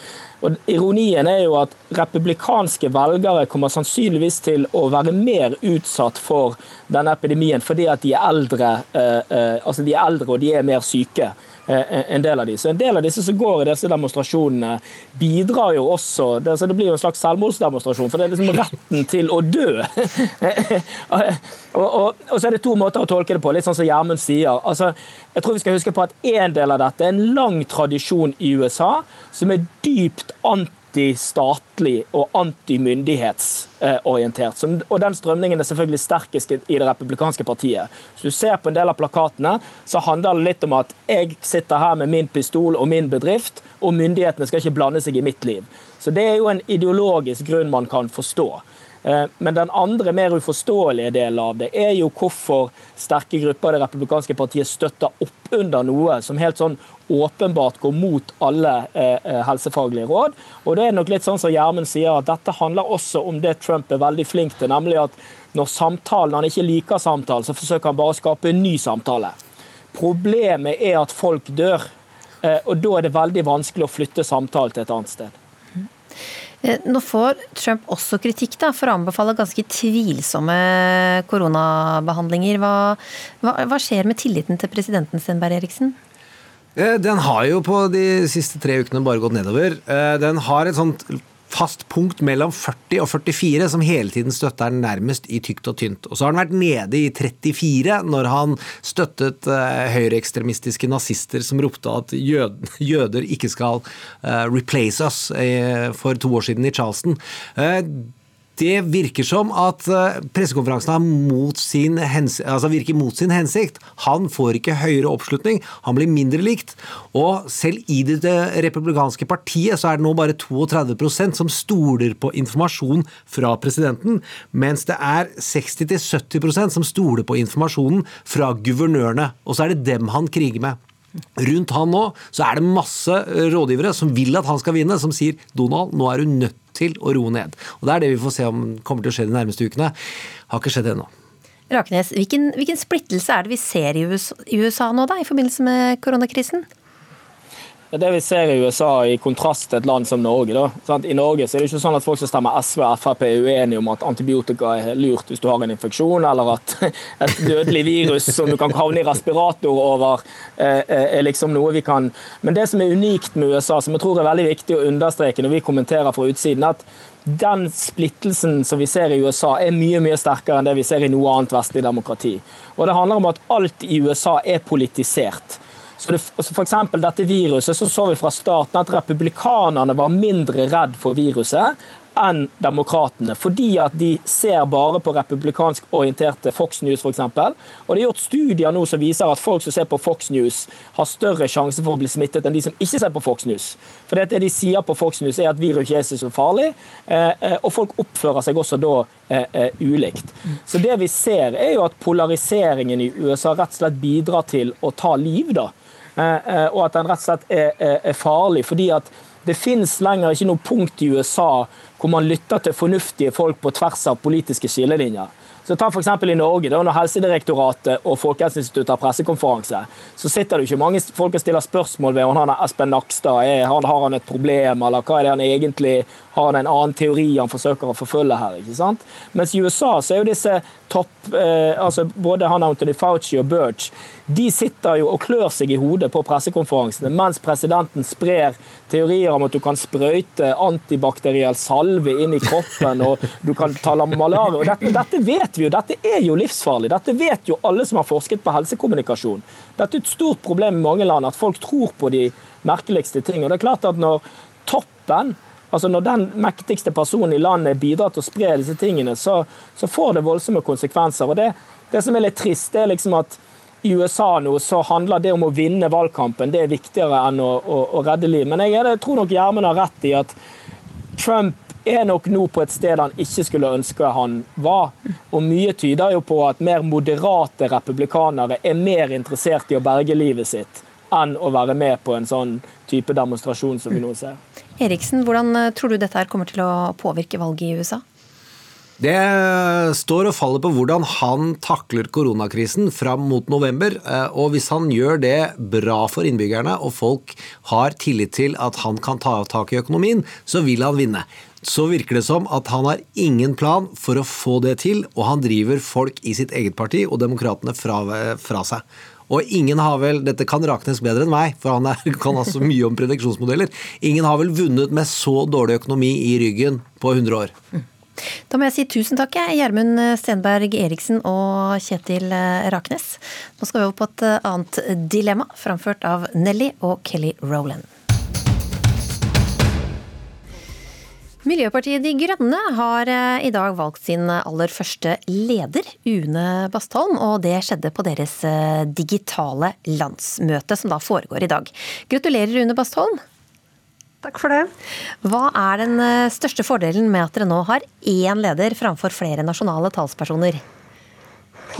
Og Ironien er jo at republikanske velgere kommer sannsynligvis til å være mer utsatt for denne epidemien fordi at de er eldre, eh, eh, altså de er eldre og de er mer syke. Eh, En del av de. Så en del av disse som går i disse demonstrasjonene, bidrar jo også Det, blir jo en slags selvmordsdemonstrasjon, for det er liksom retten til å dø. og, og, og så er det to måter å tolke det på, litt sånn som Gjermund sier. Altså, jeg tror vi skal huske på at en del av dette er en lang tradisjon i USA som er dypt antistatlig og antimyndighetsorientert. Og den strømningen er selvfølgelig sterkest i det republikanske partiet. Så du ser på en del av plakatene, så handler det litt om at jeg sitter her med min pistol og min bedrift, og myndighetene skal ikke blande seg i mitt liv. Så det er jo en ideologisk grunn man kan forstå. Eh, Men den andre, mer uforståelige delen av det er jo hvorfor sterke grupper i det republikanske partiet støtter opp under noe som helt sånn åpenbart går mot alle eh, eh, helsefaglige råd. Og det er nok litt sånn som Gjermund sier, at dette handler også om det Trump er veldig flink til, nemlig at når samtalen, han ikke liker samtalen, så forsøker han bare å skape en ny samtale. Problemet er at folk dør, eh, og da er det veldig vanskelig å flytte samtalen til et annet sted. Eh, Nå får Trump også kritikk da, for å anbefale ganske tvilsomme koronabehandlinger. Hva, hva, hva skjer med tilliten til presidenten, Stenberg Eriksen? Eh, Den har jo på de siste tre ukene bare gått nedover. Eh, Den har et sånt fast punkt mellom 40 og 44 som hele tiden støtter den nærmest i tykt og tynt. Og så har den vært nede i 34 når han støttet eh, høyreekstremistiske nazister som ropte at jød, jøder ikke skal replace us for to år siden i Charleston. Eh, det virker som at eh, pressekonferansen mot altså virker mot sin hensikt. Han får ikke høyere oppslutning, han blir mindre likt. Og selv i det republikanske partiet så er det nå bare 32% som stoler på informasjon fra presidenten, mens det er 60-70% som stoler på informasjonen fra guvernørene. Og så er det dem han kriger med. Rundt han nå så er det masse eh, rådgivere som vil at han skal vinne, som sier Donald, nå er du nødt til å roe ned. Og Det er det vi får se om kommer til å skje de nærmeste ukene. Har ikke skjedd ennå. Rakenes, hvilken, hvilken splittelse er det vi ser i USA, i USA nå, da, i forbindelse med koronakrisen? Det vi ser i USA, i kontrast til et land som Norge. Da. I Norge så er det ikke sånn at folk som stemmer SV og Frp er uenige om at antibiotika er lurt hvis du har en infeksjon, eller at et dødelig virus som du kan havne i respirator over, eh, er liksom noe vi kan Men det som er unikt med USA, som jeg tror er veldig viktig å understreke når vi kommenterer fra utsiden, at den splittelsen som vi ser i USA, er mye mye sterkere enn det vi ser i noe annet vestlig demokrati. Og Det handler om at alt i USA er politisert. Så det, for dette viruset, så så vi fra starten at republikanerne var mindre redd for viruset enn demokratene, fordi at de ser bare på republikansk orienterte Fox News f.eks. Og det er gjort studier nå som viser at folk som ser på Fox News, har større sjanse for å bli smittet enn de som ikke ser på Fox News. For det de sier på Fox News er at virus ikke er så farlig, eh, eh, og folk oppfører seg også da eh, ulikt. Så det vi ser er jo at polariseringen i USA rett og slett bidrar til å ta liv, da. Eh, eh, og at den rett og slett er, er, farlig. fordi at Det fins lenger ikke noe punkt i USA hvor man lytter til fornuftige folk på tvers av politiske skillelinjer. Så ta for I Norge, da, når Helsedirektoratet og Folkehelseinstituttet har pressekonferanse, så sitter det ikke mange folk og stiller spørsmål ved om han er Espen Nakstad er, har han et problem, eller hva er det han egentlig har han en annen teori han forsøker å forfølge her. ikke sant? Mens i USA så er jo disse topp eh, altså Både han Anthony Fauci og Birch de sitter jo og klør seg i hodet på pressekonferansene mens presidenten sprer teorier om at du kan sprøyte antibakteriell salve inn i kroppen og du kan ta malaria. Og dette, dette, vet vi jo, dette er jo livsfarlig. Dette vet jo alle som har forsket på helsekommunikasjon. Dette er et stort problem i mange land, at folk tror på de merkeligste ting. Og det er klart at når toppen Altså Når den mektigste personen i landet bidrar til å spre disse tingene, så, så får det voldsomme konsekvenser. Og det, det som er litt trist, det er liksom at i USA nå så handler det om å vinne valgkampen. Det er viktigere enn å, å, å redde liv. Men jeg, jeg tror nok Gjermund har rett i at Trump er nok nå på et sted han ikke skulle ønske han var. Og mye tyder jo på at mer moderate republikanere er mer interessert i å berge livet sitt enn å være med på en sånn type demonstrasjon som vi nå ser. Eriksen, hvordan eh, tror du dette her kommer til å påvirke valget i USA? Det står og faller på hvordan han takler koronakrisen fram mot november. Eh, og hvis han gjør det bra for innbyggerne, og folk har tillit til at han kan ta tak i økonomien, så vil han vinne. Så virker det som at han har ingen plan for å få det til, og han driver folk i sitt eget parti og demokratene fra, fra seg. Og ingen har vel, dette kan Raknes bedre enn meg, for han er, kan ha så mye om prediksjonsmodeller. Ingen har vel vunnet med så dårlig økonomi i ryggen på 100 år. Da må jeg si tusen takk, Gjermund Stenberg Eriksen og Kjetil Raknes. Nå skal vi over på et annet dilemma, framført av Nelly og Kelly Rowland. Miljøpartiet De Grønne har eh, i dag valgt sin aller første leder, Une Bastholm. Og det skjedde på deres eh, digitale landsmøte, som da foregår i dag. Gratulerer, Une Bastholm. Takk for det. Hva er den eh, største fordelen med at dere nå har én leder framfor flere nasjonale talspersoner?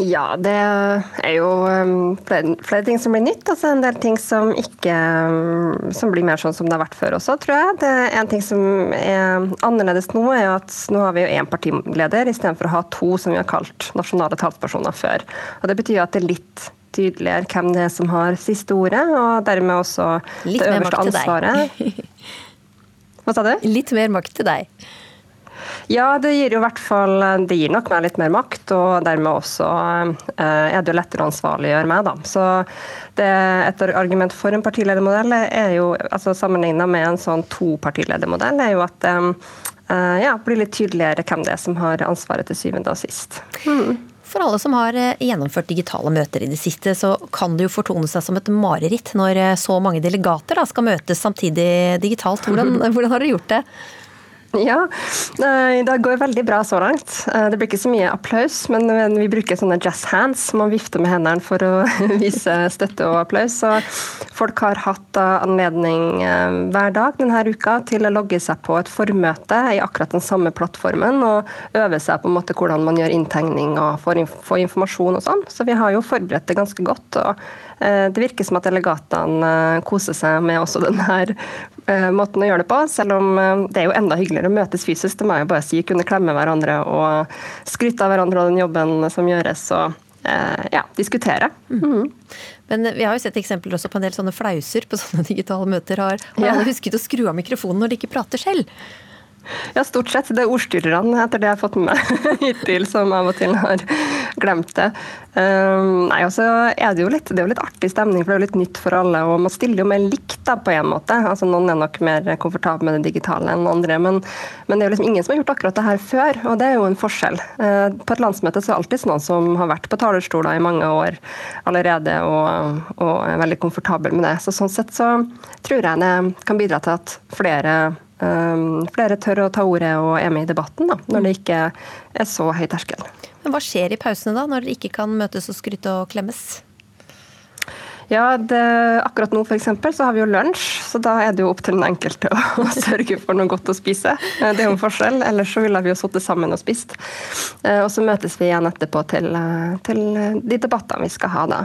Ja, det er jo um, flere, ting som blir nytt. Altså en del ting som ikke um, som blir mer sånn som det har vært før også, tror jeg. Det er En ting som er annerledes nå, er at nå har vi jo én partileder istedenfor å ha to som vi har kalt nasjonale talspersoner før. Og Det betyr at det er litt tydeligere hvem det er som har siste ordet, og dermed også litt det øverste ansvaret. Hva sa du? Litt mer makt til deg. Ja, det gir jo hvert fall Det gir nok meg litt mer makt, og dermed også eh, er det jo lettere å ansvarliggjøre meg, da. Så det, et argument for en partiledermodell er jo, altså sammenligna med en sånn topartiledermodell, er jo at det eh, ja, blir litt tydeligere hvem det er som har ansvaret til syvende og sist. Mm. For alle som har eh, gjennomført digitale møter i det siste, så kan det jo fortone seg som et mareritt når så mange delegater da, skal møtes samtidig digitalt. Hvordan, hvordan har dere gjort det? Ja, det går veldig bra så langt. Eh, det blir ikke så mye applaus, men vi bruker sånne jazz hands. Man vifter med hendene for å vise støtte og applaus. Så folk har hatt anledning eh, hver dag denne uka til å logge seg på et formøte i akkurat den samme plattformen og øve seg på en måte hvordan man gjør inntegning og får informasjon og sånn. Så vi har jo forberedt det ganske godt. og Eh, det virker som at delegatene eh, koser seg med også denne eh, måten å gjøre det på, selv om det er jo enda hyggeligere å møtes fysisk. Det må jeg bare si. Kunne klemme hverandre og skryte av hverandre og den jobben som gjøres. og ja, diskutere. Mm. mm. Men vi har jo sett eksempler også på en del sånne flauser på sånne digitale møter. Har, alle husket å skru av mikrofonen når de ikke prater selv? Ja, stort sett. Det er ordstyrerne, etter det jeg har fått med meg hittil, som av og til har glemt det. Um, nei, altså er det, jo litt, det er jo litt artig stemning, for det er jo litt nytt for alle. Og man stiller jo mer likt da, på en måte. Altså Noen er nok mer komfortable med det digitale enn andre, men, men, det er jo liksom ingen som har gjort akkurat det her før, og det er jo en forskjell. Uh, på et landsmøte så er det alltid noen som har vært på talerstoler i mange år allerede og, og er veldig komfortabel med det. Så sånn sett så tror jeg det kan bidra til at flere flere tør å ta ordet og er med i debatten, da, når det ikke er så høy terskel. Men Hva skjer i pausene da, når dere ikke kan møtes og skryte og klemmes? Ja, det, Akkurat nå for eksempel, så har vi jo lunsj, så da er det jo opp til den enkelte å, å sørge for noe godt å spise. Eh, det er jo en forskjell. Ellers så ville vi jo sittet sammen og spist. Eh, og så møtes vi igjen etterpå til, eh, til de debattene vi skal ha da.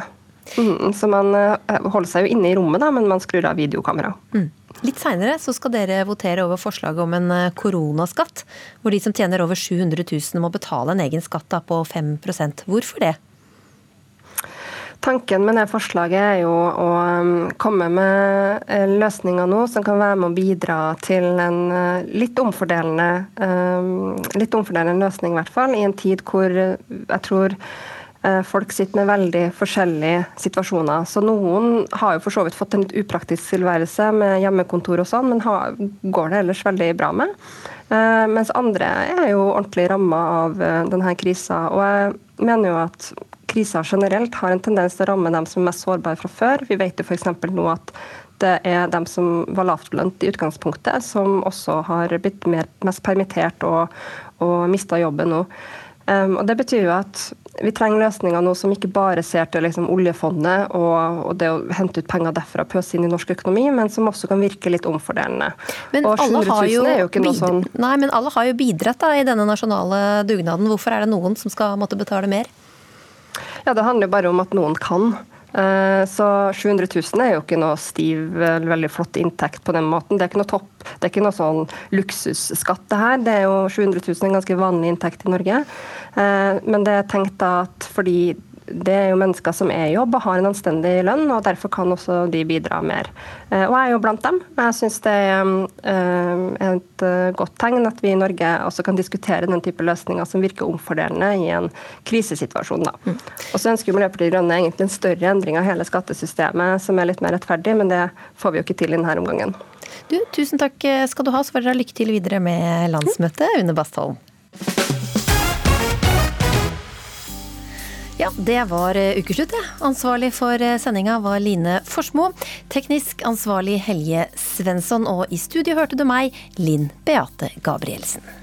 Mm, så man holder seg jo inne i rommet, da, men man skrur av videokameraet. Mm. Litt seinere skal dere votere over forslaget om en eh, koronaskatt, hvor de som tjener over 700 000 må betale en egen skatt på 5% Hvorfor det? Tanken med det forslaget er jo å um, komme med eh, løsninger nå som kan være med å bidra til en eh, litt omfordelende, um, litt omfordelende løsning, i hvert fall, i en tid hvor jeg tror folk sitter med veldig forskjellige situasjoner. Så Noen har jo for så vidt fått en litt upraktisk tilværelse med hjemmekontor og sånn, men har, går det ellers veldig bra med. Uh, mens andre er jo ordentlig ramma av uh, denne krisa. Og jeg mener jo at krisa generelt har en tendens til å ramme dem som er mest sårbare fra før. Vi vet jo f.eks. nå at det er dem som var lavtlønt i utgangspunktet, som også har blitt mer, mest permittert og, og mista jobben nå. Um, og Det betyr jo at vi trenger løsninger nå som ikke bare ser til liksom, oljefondet og, og, det å hente ut penger derfra og pøse inn i norsk økonomi, men som også kan virke litt omfordelende. Men og 700 000 er jo ikke noe sånn Nei, men alle har jo bidratt da, i denne nasjonale dugnaden. Hvorfor er det noen som skal måtte betale mer? Ja, Det handler jo bare om at noen kan. Eh, så 700 000 er jo ikke noe stiv, veldig flott inntekt på den måten. Det er ikke noe topp, det er ikke noe sånn luksusskatt det her. Det er jo 700 000 en ganske vanlig inntekt i Norge. Eh, men det er tenkt at fordi det er jo mennesker som er i jobb og har en anstendig lønn, og derfor kan også de bidra mer. Eh, og jeg er jo blant dem. Jeg syns det er eh, et eh, godt tegn at vi i Norge også kan diskutere den type løsninger som virker omfordelende i en krisesituasjon. Da. Mm. Og så ønsker Miljøpartiet De Grønne egentlig en større endring av hele skattesystemet som er litt mer rettferdig, men det får vi jo ikke til i denne omgangen. Du, tusen takk skal du ha, så får dere lykke til videre med landsmøtet, Une Bastholm. Ja, det var eh, ukeslutt, det. Ansvarlig for eh, sendinga var Line Forsmo. Teknisk ansvarlig Helje Svensson. Og i studio hørte du meg, Linn Beate Gabrielsen.